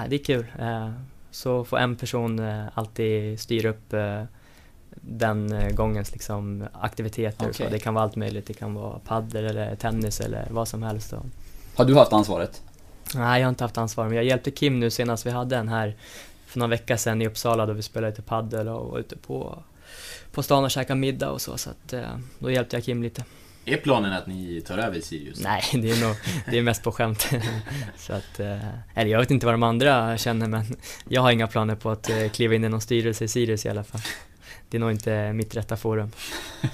det är kul. Eh, så får en person eh, alltid styra upp eh, den gångens liksom aktiviteter okay. så. Det kan vara allt möjligt. Det kan vara paddel eller tennis eller vad som helst. Har du haft ansvaret? Nej, jag har inte haft ansvar, men jag hjälpte Kim nu senast vi hade en här för någon vecka sedan i Uppsala då vi spelade lite paddel och var ute på, på stan och käkade middag och så, så att då hjälpte jag Kim lite. Är planen att ni tar över Sirius? Nej, det är nog, det är mest på skämt. så att, eh, eller jag vet inte vad de andra känner men jag har inga planer på att eh, kliva in i någon styrelse i Sirius i alla fall det är nog inte mitt rätta forum.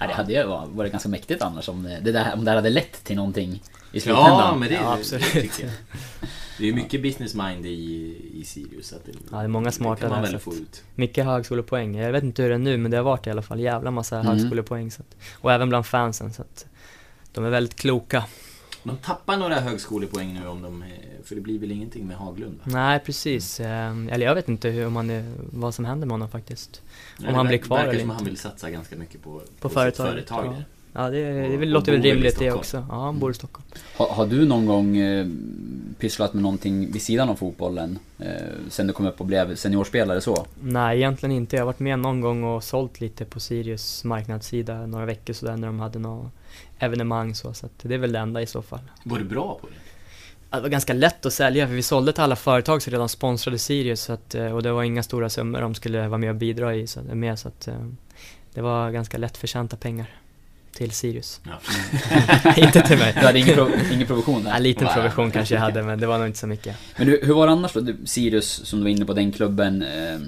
ja, det hade ju varit ganska mäktigt annars om det, där, om det hade lett till någonting i slutändan. Ja, men det, ja, absolut. det tycker jag. Det är mycket business mind i, i Sirius. Att det, ja, det är många smarta där. väl få ut. Mycket högskolepoäng. Jag vet inte hur det är nu, men det har varit i alla fall jävla massa mm. högskolepoäng. Så att, och även bland fansen. Så att de är väldigt kloka. De tappar några högskolepoäng nu om de, för det blir väl ingenting med Haglund? Va? Nej precis, mm. eller jag vet inte hur man är, vad som händer med honom faktiskt. Nej, om han blir kvar eller inte. Det verkar som han vill satsa ganska mycket på, på, på företag. företag ja. Ja, det, det och, låter väl rimligt det också. Ja, han bor i Stockholm. Har, har, du någon gång eh, pysslat med någonting vid sidan av fotbollen? Eh, sen du kom upp och blev seniorspelare så? Nej, egentligen inte. Jag har varit med någon gång och sålt lite på Sirius marknadssida några veckor sådär när de hade något evenemang så. Så det är väl det enda i så fall. Var du bra på det? det var ganska lätt att sälja för vi sålde till alla företag som redan sponsrade Sirius så att, eh, och det var inga stora summor de skulle vara med och bidra i så, med så att eh, det var ganska lättförtjänta pengar till Sirius. Ja. inte till mig. Du hade ingen, prov ingen provision där? En liten provision kanske jag hade men det var nog inte så mycket. Men du, hur var det annars då? Sirius som du var inne på, den klubben eh,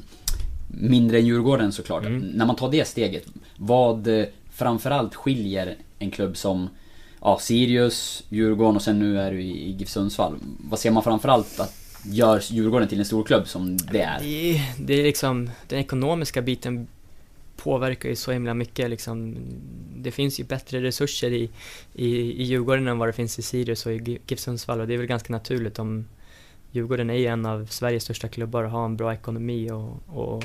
Mindre än Djurgården såklart. Mm. När man tar det steget, vad eh, framförallt skiljer en klubb som ja, Sirius, Djurgården och sen nu är du i GIF Sundsvall. Vad ser man framförallt att gör Djurgården till en stor klubb som det är? Det, det är liksom, den ekonomiska biten påverkar ju så himla mycket liksom. Det finns ju bättre resurser i, i, i Djurgården än vad det finns i Sirius och i GIF Sundsvall och det är väl ganska naturligt om Djurgården är ju en av Sveriges största klubbar och har en bra ekonomi och, och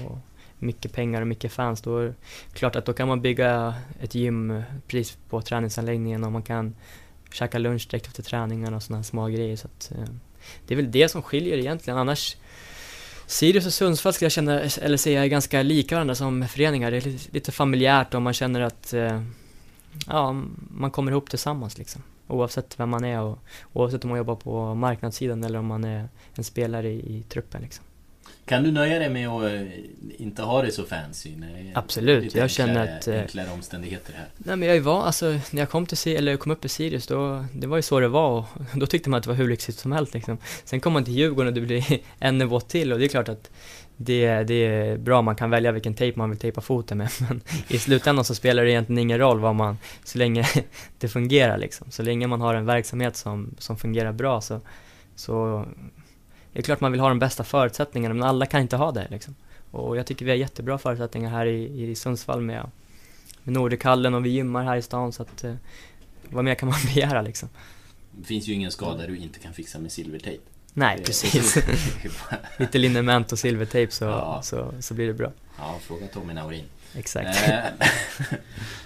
mycket pengar och mycket fans. Då är det klart att då kan man bygga ett gym eh, precis på träningsanläggningen och man kan käka lunch direkt efter träningen och sådana små grejer. Så att, eh, det är väl det som skiljer egentligen. Annars Sirius och Sundsvall skulle jag känna, eller säga, är ganska lika varandra som föreningar. Det är lite, familjärt och man känner att eh, ja, man kommer ihop tillsammans liksom. Oavsett vem man är och oavsett om man jobbar på marknadssidan eller om man är en spelare i, i truppen liksom. Kan du nöja dig med att eh, inte ha det så fancy? Nej, Absolut, lite jag enklare, känner att... eh, Enklare omständigheter här. Nej men jag var, alltså när jag kom till eller kom upp i Sirius då, det var ju så det var och då tyckte man att det var hur lyxigt som helst liksom. Sen kom man till Djurgården och det blir en nivå till och det är klart att det, det är bra, man kan välja vilken tejp man vill tejpa foten med men i slutändan så spelar det egentligen ingen roll vad man, så länge det fungerar liksom. Så länge man har en verksamhet som, som fungerar bra så, så det är klart man vill ha de bästa förutsättningarna men alla kan inte ha det liksom. Och jag tycker vi har jättebra förutsättningar här i, i Sundsvall med, med Nordikallen och vi gymmar här i stan så att eh, vad mer kan man begära liksom? Det finns ju ingen skada du inte kan fixa med silvertejp. Nej, Det- precis. Lite liniment och silvertejp så, Ja. så, så blir det bra. Ja, fråga Tommy Naurin. Exakt. Eh,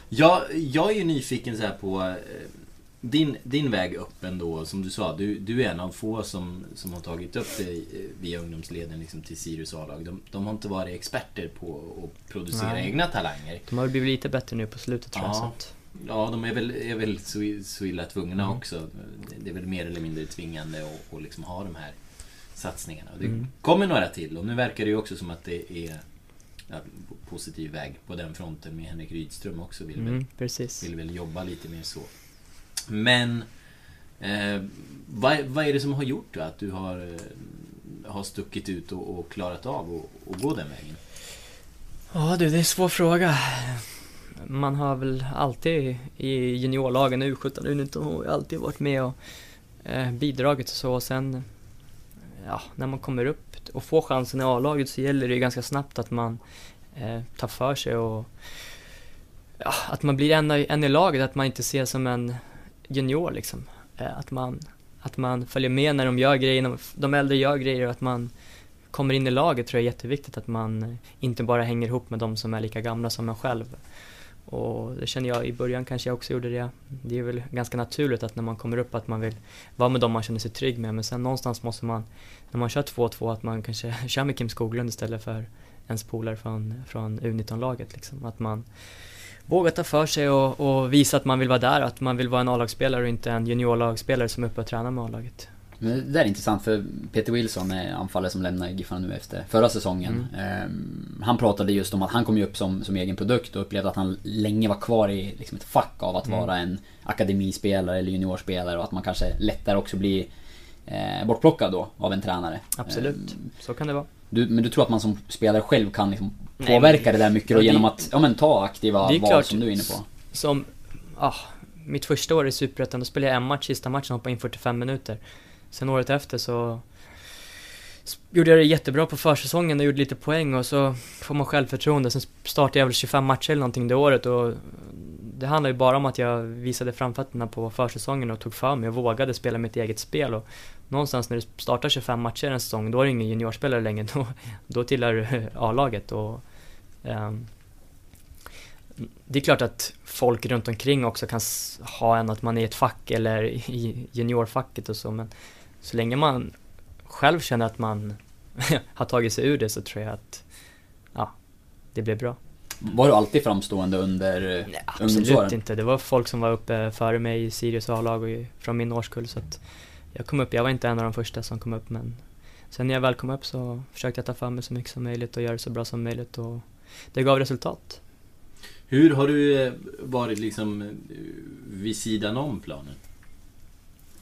jag, jag är ju nyfiken så på eh, din, din väg upp ändå, som du sa. Du, du är en av få som, som har tagit upp det i- via ungdomsleden liksom, till Sirius A-lag. De, de har inte varit experter på att producera Nej. egna talanger. De har blivit lite bättre nu på slutet tror jag. Ja, att, ja de är väl, är väl så, så illa tvungna Mm. också. Det är väl mer eller mindre tvingande att, att liksom ha de här satsningarna. Och Det Mm. kommer några till och nu verkar det ju också som att det är ja, positiv väg på den fronten med Henrik Rydström också. Vill, väl, mm, precis. vill väl jobba lite mer så. Men eh, vad, vad är det som har gjort då att du har, eh, har stuckit ut och, och klarat av att gå den vägen? Ja du, det är en svår fråga. Man har väl alltid i juniorlagen, U17 och U19, alltid varit med och eh, bidragit och så. Och sen, ja, när man kommer upp och får chansen i A-laget så gäller det ju ganska snabbt att man eh, tar för sig och ja, att man blir en, en i laget, att man inte ses som en junior liksom. Eh, att, man, att man följer med när de gör grejer, de äldre gör grejer och att man kommer in i laget tror jag är jätteviktigt att man inte bara hänger ihop med de som är lika gamla som en själv. Och det känner jag i början kanske jag också gjorde det. Det är väl ganska naturligt att när man kommer upp att man vill vara med dem man känner sig trygg med. Men sen någonstans måste man, när man kör 2-2, att man kanske kör med Kim Skoglund istället för ens polare från, från U19-laget. Liksom. Att man vågar ta för sig och, och visa att man vill vara där, att man vill vara en A-lagsspelare och inte en juniorlagsspelare som är uppe och tränar med A-laget. Det där är intressant för Peter Wilson är anfallare som lämnar Giffarna nu efter förra säsongen. Ehm, han pratade just om att han kom ju upp som, som egen produkt och upplevde att han länge var kvar i liksom ett fack av att Mm. vara en akademispelare eller juniorspelare och att man kanske lättare också blir eh, bortplockad då av en tränare. Absolut, Ehm, så kan det vara. Du, men du tror att man som spelare själv kan liksom Nej, påverka men- det där mycket då det- genom att ja, men, ta aktiva det är val klart. som du är inne på? Som, ah, mitt första år i Superettan, då spelade jag en match, sista matchen hoppade in 45 minuter. Sen året efter så gjorde jag det jättebra på försäsongen och gjorde lite poäng och så får man självförtroende. Sen startade jag väl 25 matcher eller någonting det året och det handlar ju bara om att jag visade framfötterna på försäsongen och tog för mig och vågade spela mitt eget spel och någonstans när du startar 25 matcher en säsong, då är du ingen juniorspelare längre, då, då tillhör du A-laget och ehm, det är klart att folk runt omkring också kan ha en att man är i ett fack eller i juniorfacket och så men så länge man själv känner att man har tagit sig ur det så tror jag att ja, det blir bra. Var du alltid framstående under eh, Absolut inte. Det var folk som var uppe före mig i Sirius A-lag och från min årskull så att jag kom upp, jag var inte en av de första som kom upp men sen när jag väl kom upp så försökte jag ta för mig så mycket som möjligt och göra det så bra som möjligt och det gav resultat. Hur har du eh, varit liksom eh, vid sidan om planen?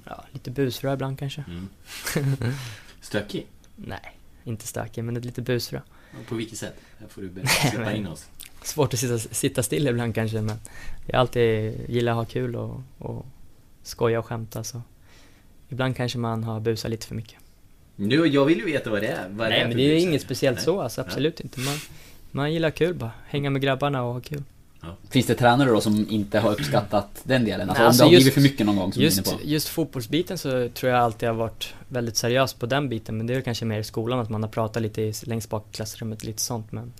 Ja, lite busfrö ibland kanske. Mm. Stökig? Nej, inte stökig men lite busfrö. På vilket sätt? Här får du släppa in oss. Svårt att sitta, sitta still ibland kanske men jag alltid gillar att ha kul och, och skoja och skämta så ibland kanske man har busat lite för mycket. Nu, jag vill ju veta vad det är. Vad Nej är men det är inget speciellt Nej. så alltså, absolut inte. Man, man gillar kul bara. Hänga med grabbarna och ha kul. Finns det tränare då som inte har uppskattat den delen? Alltså, Nej, om alltså det har just- blivit för mycket någon gång som du Just, på? just fotbollsbiten så tror jag alltid har varit väldigt seriös på den biten, men det är kanske mer i skolan att man har pratat lite i, längst bak i klassrummet, lite sånt men...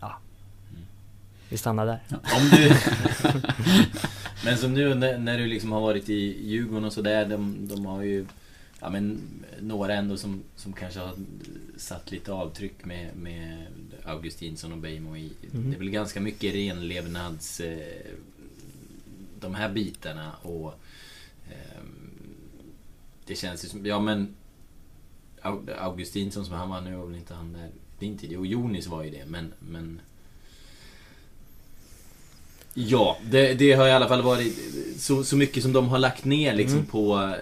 Ja. Vi stannar där. Om du... men som nu när, när du liksom har varit i Djurgården och sådär, de, de har ju... Ja men några ändå som, som kanske har satt lite avtryck med, med Augustinsson och Beijmo i. Mhm. Det är väl ganska mycket renlevnads... Eh, de här bitarna och... ehm, det känns ju som, ja men... Au- Augustinsson som han var nu var väl inte han där din tid? Jo, Jonis var ju det men... men Ja, det, det har i alla fall varit så, så mycket som de har lagt ner liksom Mm. på,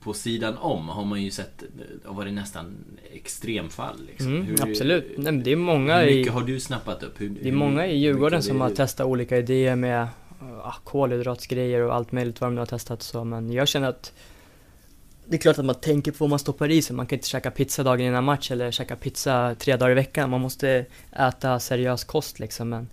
på sidan om har man ju sett har varit nästan extremfall liksom. Mm, Hur- absolut. Nej, det är många Hur i... mycket har du snappat upp? Hur, Det är många i Djurgården som har testat olika idéer med uh, kolhydratsgrejer och allt möjligt vad de nu har testat så, men jag känner att det är klart att man tänker på vad man stoppar i sig. Man kan inte käka pizza dagen innan match eller käka pizza tre dagar i veckan. Man måste äta seriös kost liksom. Men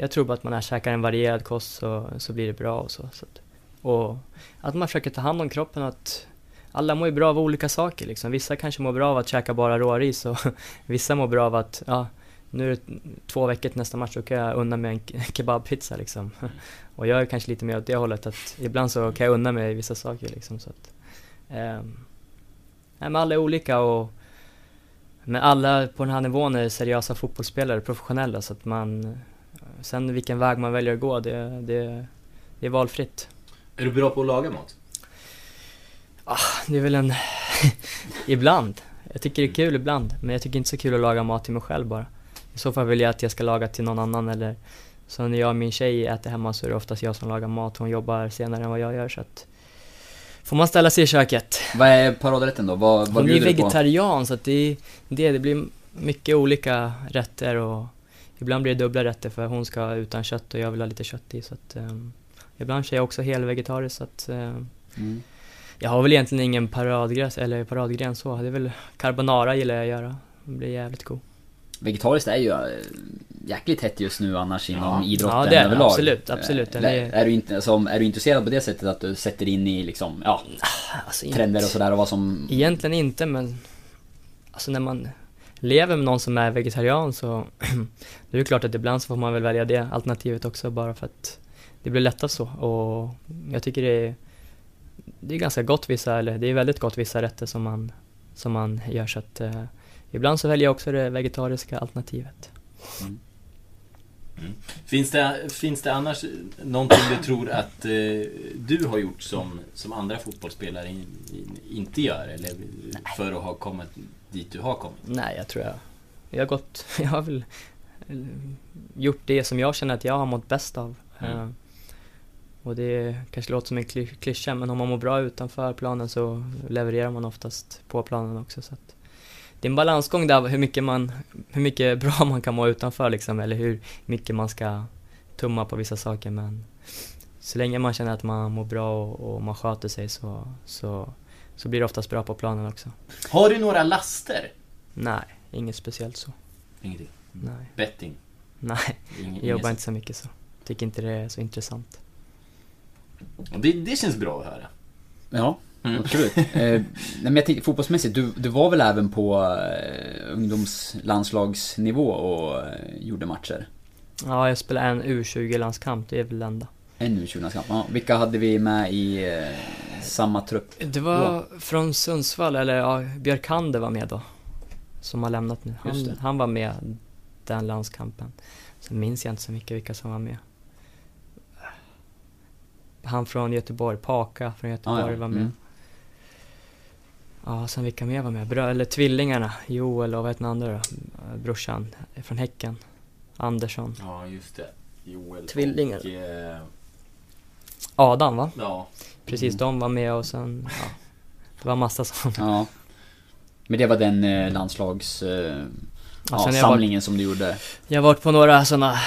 jag tror bara att man är käkar en varierad kost så, så blir det bra och så. så att, och att man försöker ta hand om kroppen och att alla mår ju bra av olika saker liksom. Vissa kanske mår bra av att käka bara råris och vissa mår bra av att, ja, nu är det två veckor till nästa match, då kan jag unna mig en kebabpizza liksom. Och jag är kanske lite mer åt det hållet att ibland så kan jag unna mig vissa saker liksom så att eh, men alla är olika och Men alla på den här nivån är seriösa fotbollsspelare, professionella så att man Sen vilken väg man väljer att gå, det, det, det är valfritt. Är du bra på att laga mat? Det är väl en... ibland. Jag tycker det är kul ibland, men jag tycker inte så kul att laga mat till mig själv bara. I så fall vill jag att jag ska laga till någon annan eller så när jag och min tjej äter hemma så är det oftast jag som lagar mat, hon jobbar senare än vad jag gör så att Får man ställa sig i köket. Vad är paradrätten då? Vad, vad Hon är bjuder du på? vegetarian så att det, det, det blir mycket olika rätter och ibland blir det dubbla rätter för hon ska utan kött och jag vill ha lite kött i så att um, Ibland är jag också helvegetarisk så att ehm, Mm. jag har väl egentligen ingen paradgren, eller paradgren så. Det är väl carbonara gillar jag att göra. Det blir jävligt god. Vegetariskt är ju eh, jäkligt hett just nu annars inom Ja. idrotten Ja, det är överlag. Absolut, absolut. Eh, Det Är, är- du inte, alltså, är du intresserad på det sättet att du sätter in i liksom, ja, Alltså, trender och sådär och vad som... Egentligen inte men Alltså när man lever med någon som är vegetarian så Det är ju klart att ibland så får man väl välja det alternativet också bara för att Det blir lättast så. Och jag tycker det är Det är ganska gott vissa, eller det är väldigt gott vissa rätter som man Som man gör. Så att eh, Ibland så väljer jag också det vegetariska alternativet. Mm. Finns det, finns det annars någonting du tror att eh, du har gjort som, som andra fotbollsspelare in, in, inte gör? Eller för att ha kommit dit du har kommit? Nej, jag tror jag... Jag har gått... Jag har väl eh, gjort det som jag känner att jag har mått bäst av. Mm. Eh, Och det kanske låter som en kly- klyscha, men om man mår bra utanför planen så levererar man oftast på planen också. Så att det är en balansgång där, hur mycket, man, hur mycket bra man kan må utanför liksom, eller hur mycket man ska tumma på vissa saker. Men så länge man känner att man mår bra och, och man sköter sig så, så, så blir det oftast bra på planen också. Har du några laster? Nej, inget speciellt så. Ingenting? Nej. Betting? Nej, Ingen- jag jobbar inte så mycket så. Tycker inte det är så intressant. Det, det känns bra att höra. Ja, Mm. absolut. eh, nej, men jag tänkte, fotbollsmässigt, du, du var väl även på eh, ungdomslandslagsnivå och eh, gjorde matcher? Ja, jag spelar en U20-landskamp, det är väl det enda. En u 20 landskamp ja, Vilka hade vi med i eh, samma trupp? Det var från Sundsvall, eller ja, Björkander var med då. Som har lämnat nu. Han, han var med den landskampen. Sen minns jag inte så mycket vilka som var med. Han från Göteborg, Paka från Göteborg Ah, ja. var med. Mm. Ja, sen vilka mer var med? Brö eller tvillingarna, Joel och vad heter den andra då? Brorsan från Häcken. Andersson. Ja, just det. Joel Tvillingar. och... Eh, Adam va? ja. Precis, de var med och sen, ja. Det var massa som... Ja. Men det var den eh, landslags... Eh, ja, jag samlingen som du gjorde. Jag har varit på några sådana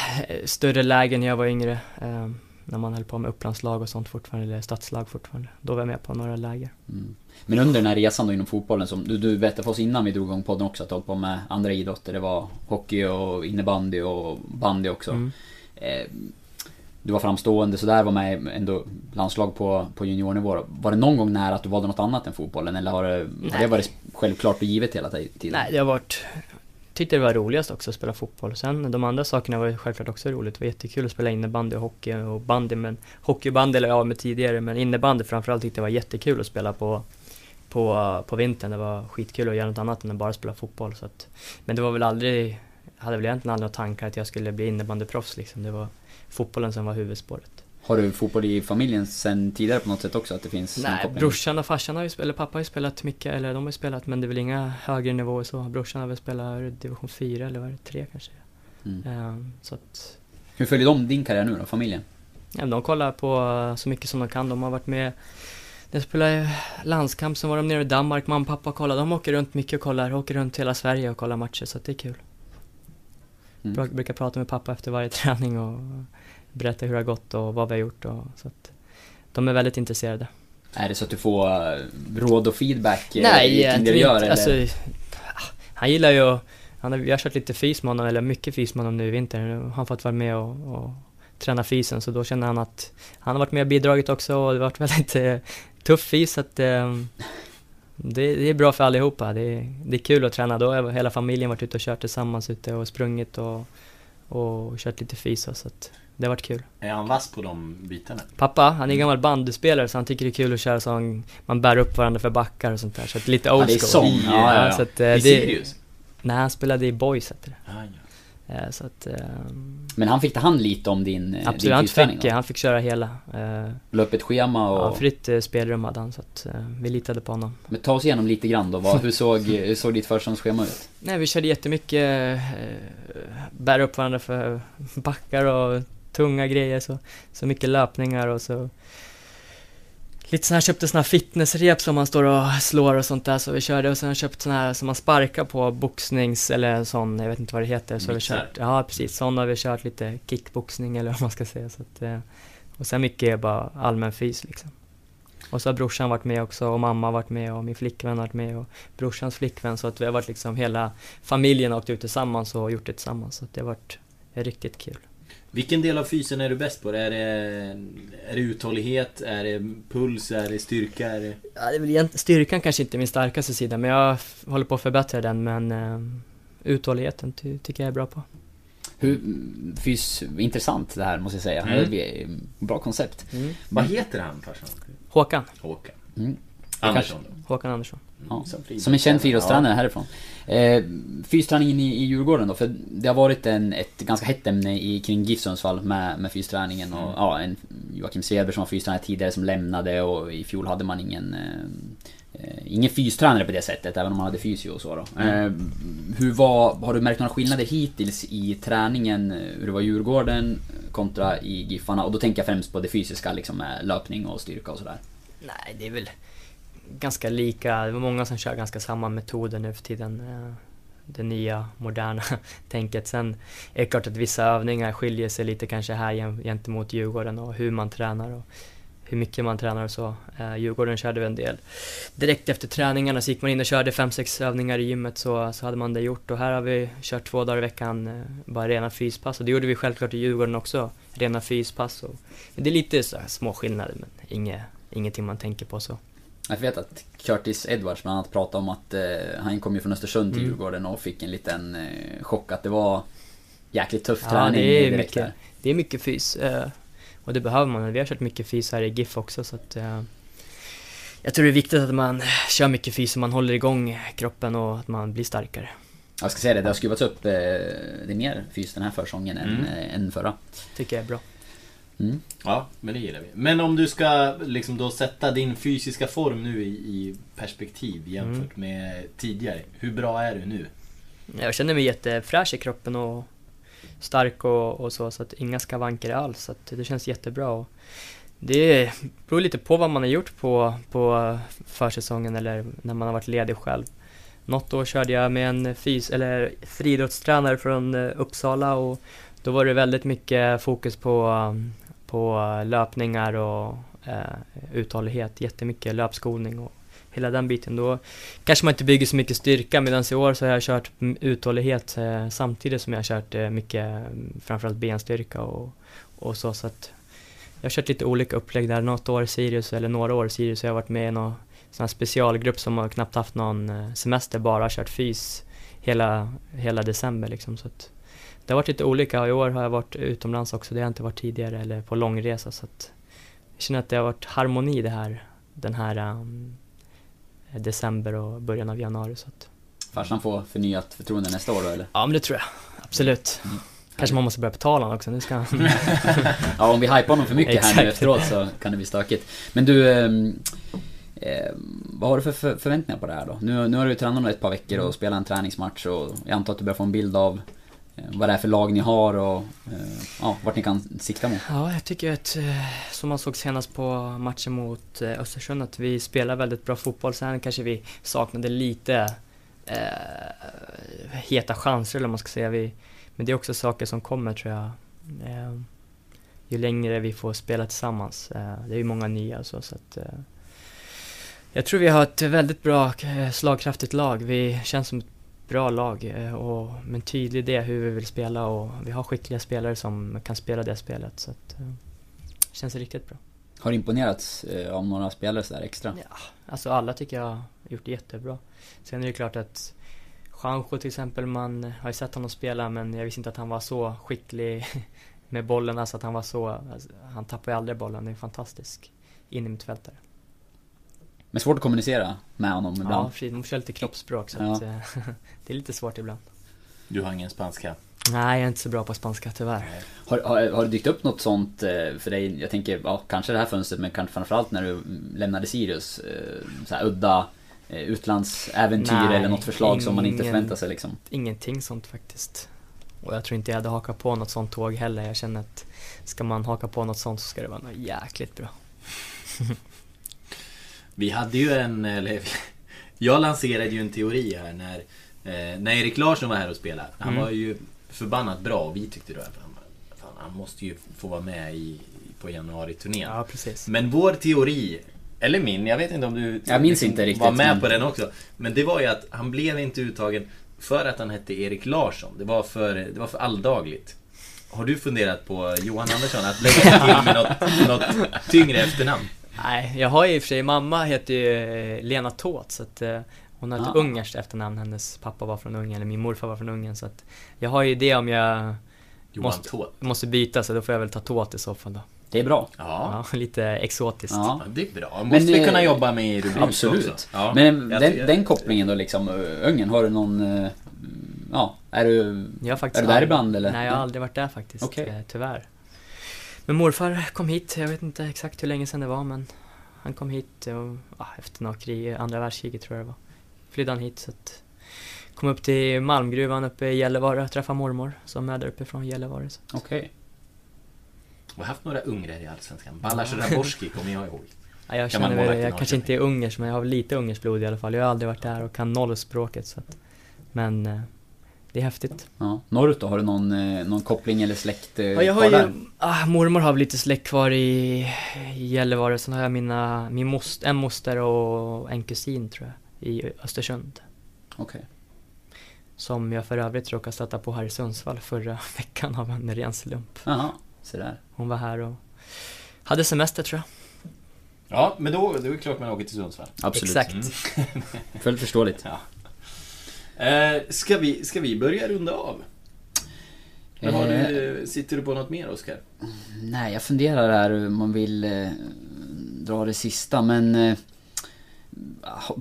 större lägen när jag var yngre. Eh, när man höll på med upplandslag och sånt fortfarande, eller stadslag fortfarande. Då var jag med på några läger. Mm. Men under den här resan då inom fotbollen, som du, du berättade för oss innan vi drog igång podden också att du hållit på med andra idrotter. Det var hockey och innebandy och bandy också. Mm. Eh, du var framstående sådär, var med ändå landslag på, på juniornivå. Var det någon gång nära att du valde något annat än fotbollen? Eller har det, har det varit självklart och givet hela tiden? Nej, det har varit... Tyckte det var roligast också att spela fotboll. Sen de andra sakerna var ju självklart också roligt. Det var jättekul att spela innebandy och hockey och bandy. Men hockey och bandy jag av med tidigare. Men innebandy framförallt tyckte jag var jättekul att spela på, på, på vintern. Det var skitkul att göra något annat än att bara spela fotboll. Så att, men det var väl aldrig... Jag hade väl egentligen aldrig några tankar att jag skulle bli innebandyproffs liksom. Det var fotbollen som var huvudspåret. Har du fotboll i familjen sen tidigare på något sätt också? Att det finns Nej, brorsan och farsan har ju spelat, eller pappa har ju spelat mycket, eller de har ju spelat, men det är väl inga högre nivåer så. Brorsan har väl spelat division 4 eller vad är det, 3 kanske. Mm. Um, så att... Hur följer de din karriär nu då, familjen? Ja, de kollar på så mycket som de kan. De har varit med när jag spelade landskamp så var de nere i Danmark, mamma och pappa kollade. De åker runt mycket och kollar, åker runt hela Sverige och kollar matcher så det är kul. Mm. Brukar prata med pappa efter varje träning och berätta hur det har gått och vad vi har gjort och så att de är väldigt intresserade. Är det så att du får eh, råd och feedback eh, Nej, kring det du gör eller? Alltså, han gillar ju han har, jag har kört lite fys med honom, eller mycket fys med honom nu i vinter. Nu har han fått vara med och, och träna fysen så då känner han att han har varit med och bidragit också och det har varit väldigt eh, tuff fys så att eh, det, det, är bra för allihopa. Det är, det är kul att träna. Då har hela familjen varit ute och kört tillsammans ute och sprungit och, och kört lite fys så att det har varit kul. Är han vass på de bitarna? Pappa, han är gammal bandyspelare så han tycker det är kul att köra sån, man bär upp varandra för backar och sånt där. Så att lite old school. Ja, det är sång? Ja, ja, ja. Så att, eh, I det, Sirius? Nej, han spelade i Boys hette det. Ah, ja. Eh, så att, um, Men han fick ta hand lite om din Absolut, din han fick, då? han fick köra hela. Uh, La upp ett schema och... Ja, fritt uh, spelrum hade han så att uh, vi litade på honom. Men ta oss igenom lite grann då, vad, hur, såg, hur såg ditt försäsongsschema ut? Nej, vi körde jättemycket, uh, bära upp varandra för backar och tunga grejer, så, så mycket löpningar och så lite sån här, köpte såna här fitnessrep som man står och slår och sånt där så vi körde och sen har jag köpt såna här som man sparkar på boxnings eller sån, jag vet inte vad det heter. Så har vi kört, ja precis, sån har vi kört lite kickboxning eller vad man ska säga. Så att, eh, och sen mycket bara allmän fys liksom. Och så har brorsan varit med också och mamma har varit med och min flickvän har varit med och brorsans flickvän så att vi har varit liksom hela familjen åkt ut tillsammans och gjort det tillsammans. Så att det har varit riktigt kul. Vilken del av fysen är du bäst på? Är det, är det uthållighet? Är det puls? Är det styrka? Är det... Ja, det är väl styrkan kanske inte är min starkaste sida, men jag håller på att förbättra den, men uh, uthålligheten ty tycker jag är bra på. Hur, fys, intressant det här måste jag säga. Mm. Det är bra koncept. Mm. Vad heter han farsan? Håkan. Håkan. Mm. Andersson då? Håkan Andersson. Ja, som en känd friidrottstränare härifrån. Eh, fysträningen i, i Djurgården då, för det har varit en, ett ganska hett ämne i, kring GIF Sundsvall med, med fysträningen och mm. ja, en Joakim Svedberg som var fystränare tidigare som lämnade och i fjol hade man ingen eh, eh, Ingen fystränare på det sättet, även om man hade fysio och så då. Mm. Eh, hur var, har du märkt några skillnader hittills i träningen, hur det var i Djurgården kontra i Giffarna? Och då tänker jag främst på det fysiska, liksom med löpning och styrka och sådär. Nej, det är väl ganska lika, det var många som kör ganska samma metoder nu för tiden. Eh, det nya, moderna tänket. Sen är det klart att vissa övningar skiljer sig lite kanske här gentemot Djurgården och hur man tränar och hur mycket man tränar och så. Eh, Djurgården körde vi en del. Direkt efter träningarna så gick man in och körde fem sex övningar i gymmet så, så hade man det gjort och här har vi kört två dagar i veckan eh, bara rena fyspass och det gjorde vi självklart i Djurgården också. Rena fyspass och det är lite så små skillnader men inget, ingenting man tänker på så. Jag vet att Curtis Edwards bland annat pratade om att eh, han kom ju från Östersund till mm. Djurgården och fick en liten eh, chock att det var jäkligt tuff ja, träning det är mycket, där. Det är mycket fys. Eh, och det behöver man. Vi har kört mycket fys här i GIF också så att eh, jag tror det är viktigt att man kör mycket fys så man håller igång kroppen och att man blir starkare. Jag ska säga det, det har skruvats upp eh, det är mer fys den här försången mm. än, eh, än förra. Tycker jag är bra. Mm. Ja, men det gillar vi. Men om du ska liksom då sätta din fysiska form nu i, i perspektiv jämfört mm. med tidigare. Hur bra är du nu? Jag känner mig jättefräsch i kroppen och stark och, och så, så att inga skavanker alls. Så att det känns jättebra. Och det beror lite på vad man har gjort på, på försäsongen eller när man har varit ledig själv. Något år körde jag med en fys eller friidrottstränare från eh, Uppsala och då var det väldigt mycket fokus på på löpningar och eh, uthållighet, jättemycket löpskolning och hela den biten. Då kanske man inte bygger så mycket styrka medan i år så har jag kört uthållighet eh, samtidigt som jag har kört eh, mycket mm, framförallt benstyrka och, och så. så att jag har kört lite olika upplägg där. Något år Sirius eller några år Sirius har jag varit med i någon sån här specialgrupp som har knappt haft någon eh, semester, bara kört fys hela, hela december liksom. Så att det har varit lite olika i år har jag varit utomlands också, det har jag inte varit tidigare, eller på långresa så att jag känner att det har varit harmoni det här, den här um, december och början av januari så att Farsan får förnyat förtroende nästa år då eller? Ja men det tror jag, absolut. Mm. Kanske man måste börja betala honom också, nu ska han... ja om vi hypar honom för mycket här nu efteråt så kan det bli stökigt. Men du, eh, vad har du för för förväntningar på det här då? Nu, nu har du tränat ett par veckor och spelat en träningsmatch och jag antar att du börjar få en bild av Eh, vad det är för lag ni har och eh, ja, vart ni kan sikta mot. Ja, jag tycker att, eh, som man såg senast på matchen mot Östersund, att vi spelar väldigt bra fotboll. Sen kanske vi saknade lite eh, heta chanser, eller vad man ska säga. Vi, men det är också saker som kommer, tror jag. Eh, ju längre vi får spela tillsammans. Eh, det är ju många nya och så, så att, eh, Jag tror vi har ett väldigt bra, slagkraftigt lag. Vi känns som ett bra lag eh, och med en tydlig idé hur vi vill spela och vi har skickliga spelare som kan spela det spelet så att eh, det känns riktigt bra. Har du imponerats eh, av några spelare sådär extra? Ja, alltså alla tycker jag har gjort det jättebra. Sen är det klart att Juanjo till exempel, man har ju sett honom spela men jag visste inte att han var så skicklig med bollen, alltså att han var så, alltså, han tappar ju aldrig bollen, det är en fantastisk innermittfältare. Men svårt att kommunicera med honom ibland? Ja, precis, man kör lite kroppsspråk så Ja. att, eh, det är lite svårt ibland. Du har ingen spanska? Nej, jag är inte så bra på spanska tyvärr. Har, har, har det dykt upp något sånt eh, för dig? Jag tänker, ja, kanske det här fönstret men kanske framförallt när du lämnade Sirius. eh, Så här udda utlandsäventyr Nej, eller något förslag som man inte ingen- förväntar sig liksom? Ingenting sånt faktiskt. Och jag tror inte jag hade hakat på något sånt tåg heller. Jag känner att ska man haka på något sånt så ska det vara något jäkligt bra. Vi hade ju en, eller jag lanserade ju en teori här när, eh, när Erik Larsson var här och spelade. Han Mm. var ju förbannat bra och vi tyckte då att han, fan, han måste ju få vara med i, på januari-turnén. Ja. Men vår teori, eller min, jag vet inte om du liksom Jag minns inte riktigt, var med men- på den också. Men det var ju att han blev inte uttagen för att han hette Erik Larsson. Det var för, det var för alldagligt. Har du funderat på Johan Andersson att lägga till med något, något tyngre efternamn? Nej, jag har ju i och för sig, mamma heter ju eh, Lena Tåt så att eh, hon har ett Ah. ungerskt efternamn. Hennes pappa var från Ungern, eller min morfar var från Ungern så att jag har ju det om jag Johan måste, Tåt. måste byta så då får jag väl ta Tåt i så fall då. Det är bra. Ja. Ja, lite exotiskt. Ja. Det är bra. Måste Men, vi eh, kunna jobba med i rubriken Absolut. också? Ja. Men den, den kopplingen då liksom, eh, Ungern, har du någon... eh, Ja, är du... Jag har faktiskt Är du där aldrig- ibland, eller? Nej, jag har aldrig varit där faktiskt, Okej. eh, tyvärr. Men morfar kom hit, jag vet inte exakt hur länge sedan det var men han kom hit och, ja, efter något krig, andra världskriget tror jag det var. Flydde han hit så att Kom upp till Malmgruvan uppe i Gällivare och träffade mormor som är där uppe från Gällivare. Okej. Vi har haft några ungrare i Allsvenskan. Balazs Raborski kommer jag ihåg. Ja, jag Kan man känner väl, jag kanske inte är ungersk men jag har lite ungerskt blod i alla fall. Jag har aldrig varit där och kan noll språket så att, Men eh, det är häftigt. Ja. Norrut då, har du någon, eh, någon koppling eller släkt eh, Ja, jag har ju, där? ah, mormor har väl lite släkt kvar i, i Gällivare, sen har jag mina, min most, en moster och en kusin tror jag, i Östersund. Okej. Som jag för övrigt råkade stöta på här i Sundsvall förra veckan av en ren slump. Jaha, så där. Hon var här och hade semester tror jag. Ja, men då, då är det klart man åker till Sundsvall. Absolut. Exakt. Mm. Fullt förståeligt. Ja. Eh, ska, vi, ska vi börja runda av? Eller har Eh, du, sitter du på något mer, Oskar? Nej, jag funderar här om man vill eh, dra det sista, men... Eh,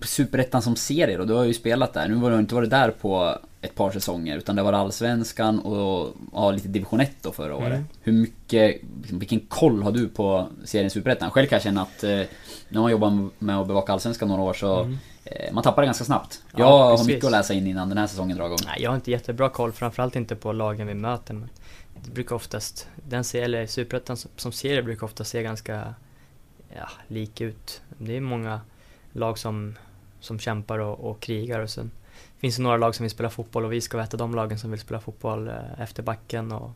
Superettan som serie då, du har ju spelat där. Nu har du inte varit där på ett par säsonger, utan det var Allsvenskan och ja, lite Division 1 då förra året. Mm. Hur mycket, liksom, vilken koll har du på serien Superettan? Själv kan jag känna att eh, när man jobbar med att bevaka Allsvenskan några år så Mm. Eh, man tappar det ganska snabbt. Ja, Jag har precis. mycket att läsa in innan den här säsongen drar igång. Nej, jag har inte jättebra koll, framförallt inte på lagen vi möter. Men det brukar oftast, den ser, eller Superettan som, som serie brukar ofta se ganska ja, lik ut. Det är många lag som, som kämpar och, och krigar och sen finns det några lag som vill spela fotboll och vi ska vara ett av de lagen som vill spela fotboll eh, efter backen och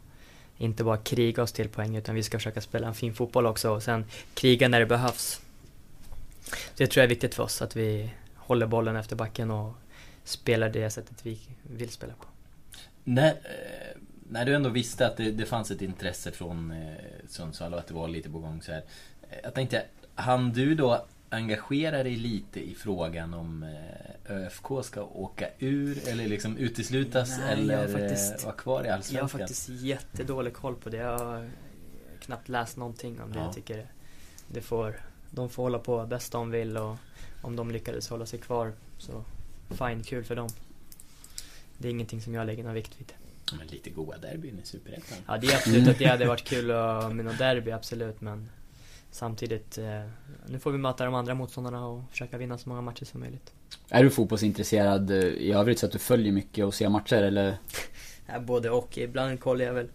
inte bara kriga oss till poäng utan vi ska försöka spela en fin fotboll också och sen kriga när det behövs. Det tror jag är viktigt för oss, att vi håller bollen efter backen och spelar det sättet vi vill spela på. När, eh, när du ändå visste att det, det fanns ett intresse från eh, Sundsvall och att det var lite på gång så här. eh, Jag tänkte, hann du då engagera dig lite i frågan om ÖFK ska åka ur eller liksom uteslutas Nej, eller faktiskt- vara kvar i Allsvenskan? Jag har faktiskt jättedålig koll på det. Jag har knappt läst någonting om det. Ja. Jag tycker det får, de får hålla på bäst de vill och om de lyckades hålla sig kvar så fine, kul för dem. Det är ingenting som jag lägger någon vikt vid. Men lite goa derbyn i Superettan. Ja, det är absolut att det hade varit kul att- med något derby, absolut, men samtidigt, eh, nu får vi möta de andra motståndarna och försöka vinna så många matcher som möjligt. Är du fotbollsintresserad eh, i övrigt så att du följer mycket och ser matcher eller? Ja, både och. Ibland kollar jag väl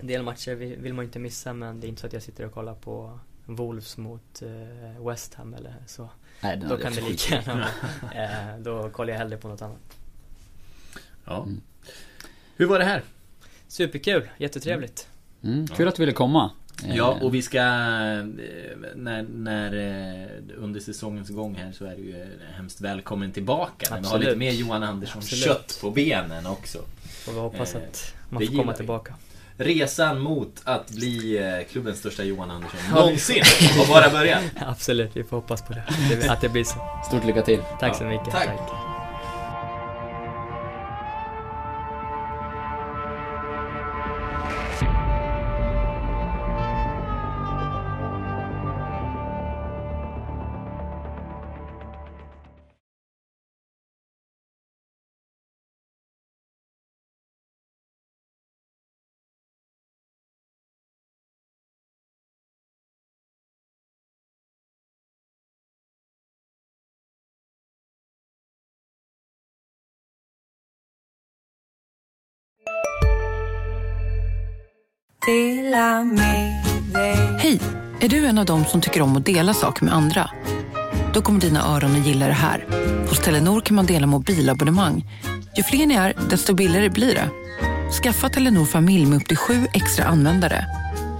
en del matcher vill man inte missa men det är inte så att jag sitter och kollar på Wolves mot eh, West Ham eller så. Nej, då kan det lika gärna eh, Då kollar jag hellre på något annat. Ja. Hur var det här? Superkul, jättetrevligt. Mm, kul att du ville komma. Ja, Eh, och vi ska... eh, När, när eh, under säsongens gång här så är du ju hemskt välkommen tillbaka. När vi har Absolut. lite mer Johan Andersson Absolut. kött på benen också. Får vi hoppas att man det får komma tillbaka. Resan mot att bli eh, klubbens största Johan Andersson någonsin har bara börjat. Absolut, vi får hoppas på det. Att det blir så. Stort lycka till. Tack så mycket. tack. tack. Hej! Är du en av dem som tycker om att dela saker med andra? Då kommer dina öron att gilla det här. Hos Telenor kan man dela mobilabonnemang. Ju fler ni är, desto billigare blir det. Skaffa Telenor familj med upp till sju extra användare.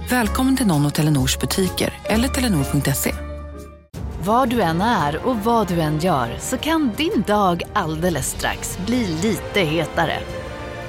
Välkommen till någon av Telenors butiker eller telenor.se. Var du än är och vad du än gör så kan din dag alldeles strax bli lite hetare.